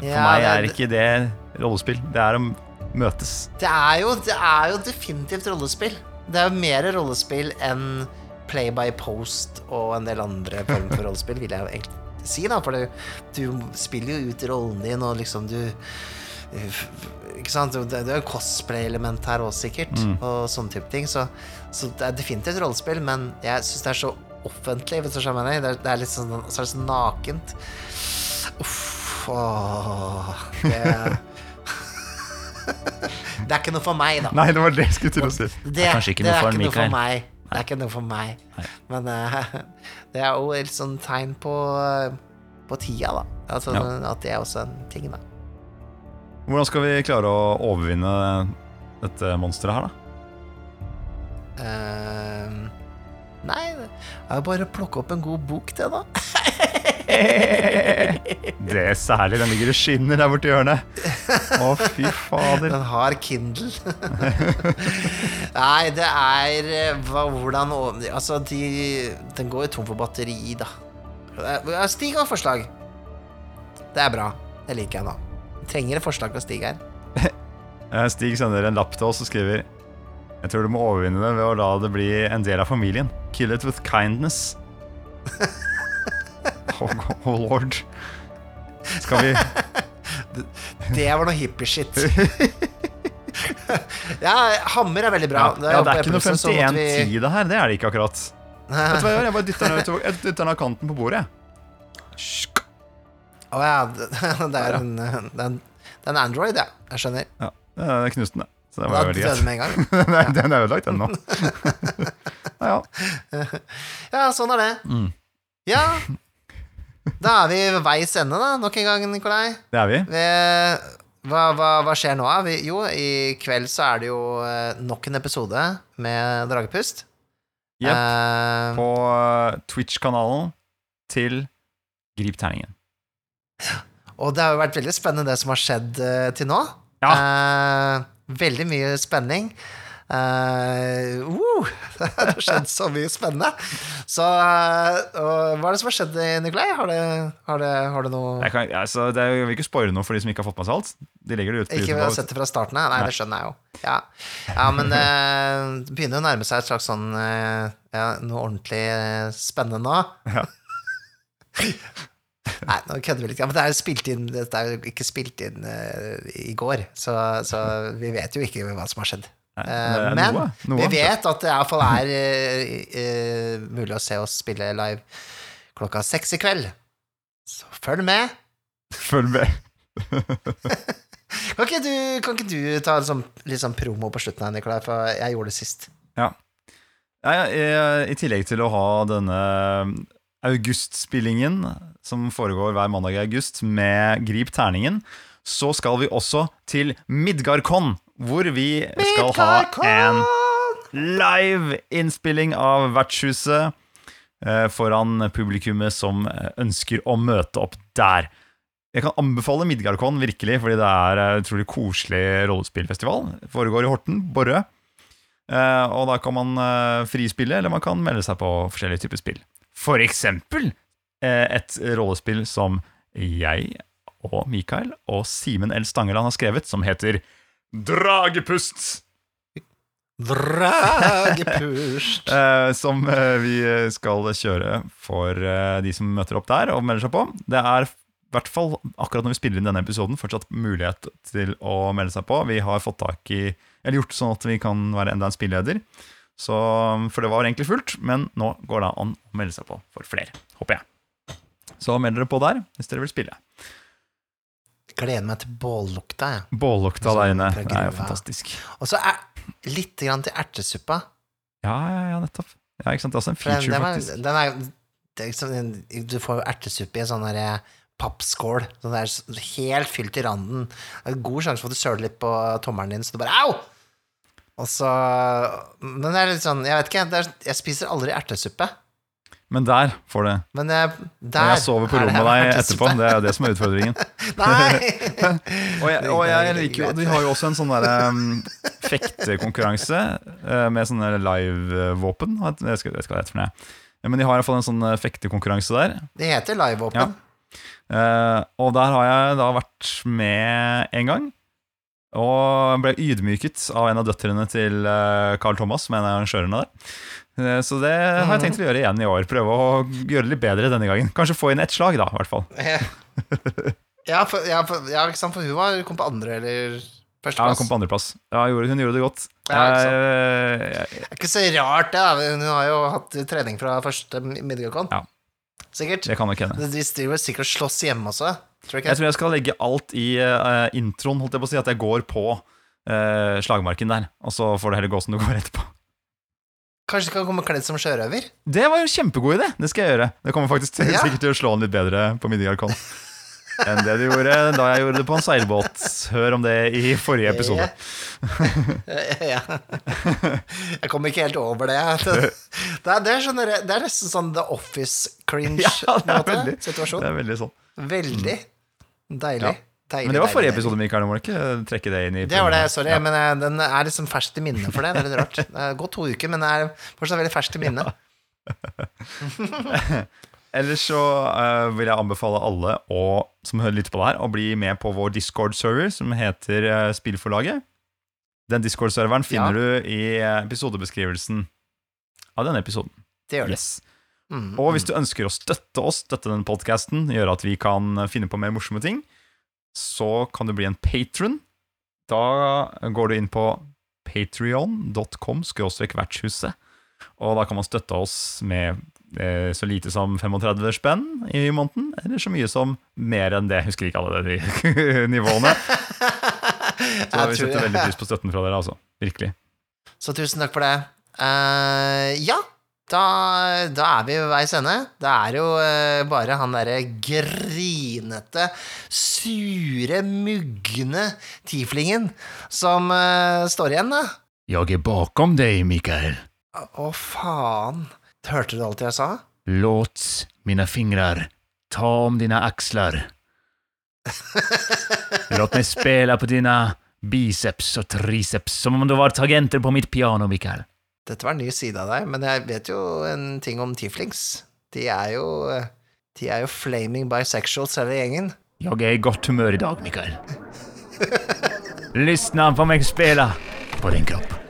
for Ja, meg det- er ikke det rollespill. Det er å møtes. Det er jo, det er jo definitivt rollespill. Det er jo mer rollespill enn play by post og en del andre former for rollespill, vil jeg egentlig si, da. For det, du spiller jo ut rollen din, og liksom du Ikke sant? Det, det er jo cosplay-element her òg, sikkert, Mm. og sånne type ting. Så, så det er definitivt rollespill, men jeg syns det er så offentlig, hvis du skjønner. Det er, det er litt sånn, så er det så nakent. Uff. Åh, det Det er ikke noe for meg, da. Nei, det var det jeg skulle til å si. Det, er kanskje ikke det noe er for ikke noe for meg. Det er ikke noe for meg. Nei. Men uh, det er jo et sånn tegn på, på tida, da. Altså, Ja. At det er også en ting, da. Hvordan skal vi klare å overvinne dette monsteret her, da? Uh, nei, det er jo bare å plukke opp en god bok, det, da. Det er særlig. Den ligger og skinner der borti hjørnet. Å, fy fader. Den har Kindle. nei, det er eh, hva, hvordan Altså, de, den går jo tom for batteri, da. Eh, Stig har forslag. Det er bra. Det liker jeg nå. Trenger et forslag fra Stig her. Eh, Stig sender en lapp til oss og skriver Jeg tror du må overvinne det ved å la det bli en del av familien. Kill it with kindness. Oh, oh lord. Skal vi Det var noe hippie-shit. ja, hammer er veldig bra. Ja, ja, det er ikke noe Eplesen, så måtte vi- det her. Det er det ikke akkurat. Vet du hva jeg gjør? Jeg bare dytter den, utover- dytter den av kanten på bordet. Å oh, ja, det det er en, det er en, det er en Android, ja. Jeg skjønner. Ja, det knuste den. Så det Da var veldig greit. Den er ødelagt, den nå. Ja, ja. Ja, sånn er det. Mm. Ja. Da er vi ved veis ende, da, nok en gang, Nikolai. Det er vi. Vi, hva, hva, hva skjer nå? Vi, jo, i kveld så er det jo eh, nok en episode med Dragepust. Jepp. Uh, På eh, Twitch-kanalen til Grip terningen. og det har jo vært veldig spennende det som har skjedd uh, til nå. Ja. Uh, veldig mye spenning. Eh, uh, det har skjedd så mye spennende. Så uh, hva er det som har skjedd, Nikolai? Har det, har det, har det noe Jeg, kan, altså, det er, jeg vil ikke spoile noe for de som ikke har fått med seg alt. De legger det ut på Ikke å sett det fra starten av? Nei, det skjønner jeg jo. Ja, ja men det begynner å nærme seg et slags sånn eh, ja, Noe ordentlig eh, spennende nå. Ja. Nei, nå kødder vi litt. Ja, men det er spilt inn det er jo ikke spilt inn eh, i går, så, så vi vet jo ikke hva som har skjedd. Eh, men noe, noe vi vet at det iallfall er uh, mulig å se oss spille live klokka seks i kveld. Så følg med. Følg med. Kan ikke du, kan ikke du ta en sånn, litt sånn promo på slutten her, Nikolai, for jeg gjorde det sist. Ja. Ja, ja, i, I tillegg til å ha denne augustspillingen som foregår hver mandag i august med Grip terningen, så skal vi også til Midgardkon, hvor vi skal ha en live innspilling av Vertshuset eh, foran publikummet som eh, ønsker å møte opp der. Jeg kan anbefale Midgardkon virkelig, fordi det er en utrolig koselig rollespillfestival. Det foregår i Horten, Borre. Eh, og da kan man eh, frispille, eller man kan melde seg på forskjellige typer spill. For eksempel eh, et rollespill som jeg og Mikael og Simen L. Stangeland har skrevet, som heter Dragepust. Dragepust. Eh, som eh, vi skal kjøre for eh, de som møter opp der og melder seg på. Det er i hvert fall akkurat når vi spiller inn denne episoden, fortsatt mulighet til å melde seg på. Vi har fått tak i, eller gjort sånn at vi kan være enda en spilleder. Så, for det var egentlig fullt, men nå går det an å melde seg på for flere, håper jeg. Så meld dere på der hvis dere vil spille. Gleder meg til bållukta, Ja. Bållukta Sånn der inne det er jo fantastisk. Og så er litt grann til ertesuppa. Ja, ja, ja, nettopp. Ja, ikke sant? Det er også en feature, den, den er, faktisk. den er, det er liksom, du får jo ertesuppe i en sånn derre pappskål. Sånn der helt fylt i randen. Det er en god sjanse for at du søler litt på tommelen din, så du bare au! Og så Men det er litt sånn Jeg vet ikke, er, jeg spiser aldri ertesuppe. Men der får det. Men jeg, der jeg sover på rommet med deg etterpå. Det er jo det som er utfordringen. Og jeg, og jeg liker jo Vi har jo også en sånn derre um, fektekonkurranse uh, med sånne live-våpen. Jeg skal hva det heter for noe. Men de har iallfall en sånn eh, fektekonkurranse der. Det heter live-våpen. Uh, og der har jeg da vært med en gang. Og ble ydmyket av en av døtrene til Carl Thomas, som er en av arrangørene der. Eh, Så det har jeg tenkt å gjøre igjen i år. Prøve å gjøre det litt bedre denne gangen. Kanskje få inn ett slag, da, i hvert fall. Ja, for, ja, for, ja, ikke sant, for hun var, kom på andre eller Ja, hun kom på andreplass. Ja, hun gjorde, det godt. Ja, ikke sant. Jeg- Det er ikke så rart, det. Hun har jo hatt trening fra første Midgardcon. Ja. Sikkert. det kan nok hende. De driver sikkert og slåss hjemme også. Tror jeg, Jeg tror jeg skal legge alt i uh, introen, holdt jeg på å si, at jeg går på uh, slagmarken der. Og så får det heller gå som det går etterpå. Kanskje du kan komme kledd som sjørøver? Det var jo en kjempegod idé! Det skal jeg gjøre. Det kommer faktisk til, Ja. sikkert til å slå an litt bedre på Midgardkon enn det du gjorde da jeg gjorde det på en seilbåt. Hør om det i forrige episode. ja. Jeg kom ikke helt over det. Det, er, det, sånn, det er nesten sånn The Office-cringe Ja, det er veldig, det er veldig sånn. Veldig deilig. Ja. Deilig. Men det var forrige deilig. episode, Mikael. Du må ikke trekke det inn i Det var det, sorry, Ja. men den er liksom ferskt i minne for det. Det er litt rart. Det har gått to uker, men det er fortsatt veldig ferskt i minne. Ellers så uh, vil jeg anbefale alle å, som litt på det her, å bli med på vår Discord-server som heter uh, Spillforlaget. Den Discord-serveren finner du i episodebeskrivelsen av denne episoden. Det gjør det. Yes. Mm, Og hvis du ønsker å støtte oss, støtte den podcasten, gjøre at vi kan finne på mer morsomme ting, så kan du bli en patron. Da går du inn på patrion.com vertshuset, og da kan man støtte oss med eh, så lite som 35 spenn i måneden, eller så mye som mer enn det. Jeg husker ikke alle de nivåene. Så vi setter veldig pris på støtten fra dere, altså. Virkelig. Så tusen takk for det. Uh, ja, da, da er vi ved veis ende. Det er jo eh, bare han derre grinete, sure, mugne tieflingen som eh, står igjen, da. Jeg er bakom deg, Mikael. Å, faen. Hørte du alt jeg sa? Låt mine fingrar ta om dine aksler. Låt meg spela på dine biceps og triceps, som om du var tagenter på mitt piano, Mikael. Dette var en ny side av deg, men jeg vet jo en ting om tieflings. De er jo De er jo flaming bisexuals, hele gjengen. Jeg er i godt humør i dag, Mikael. Lyssna på meg spela på din kropp.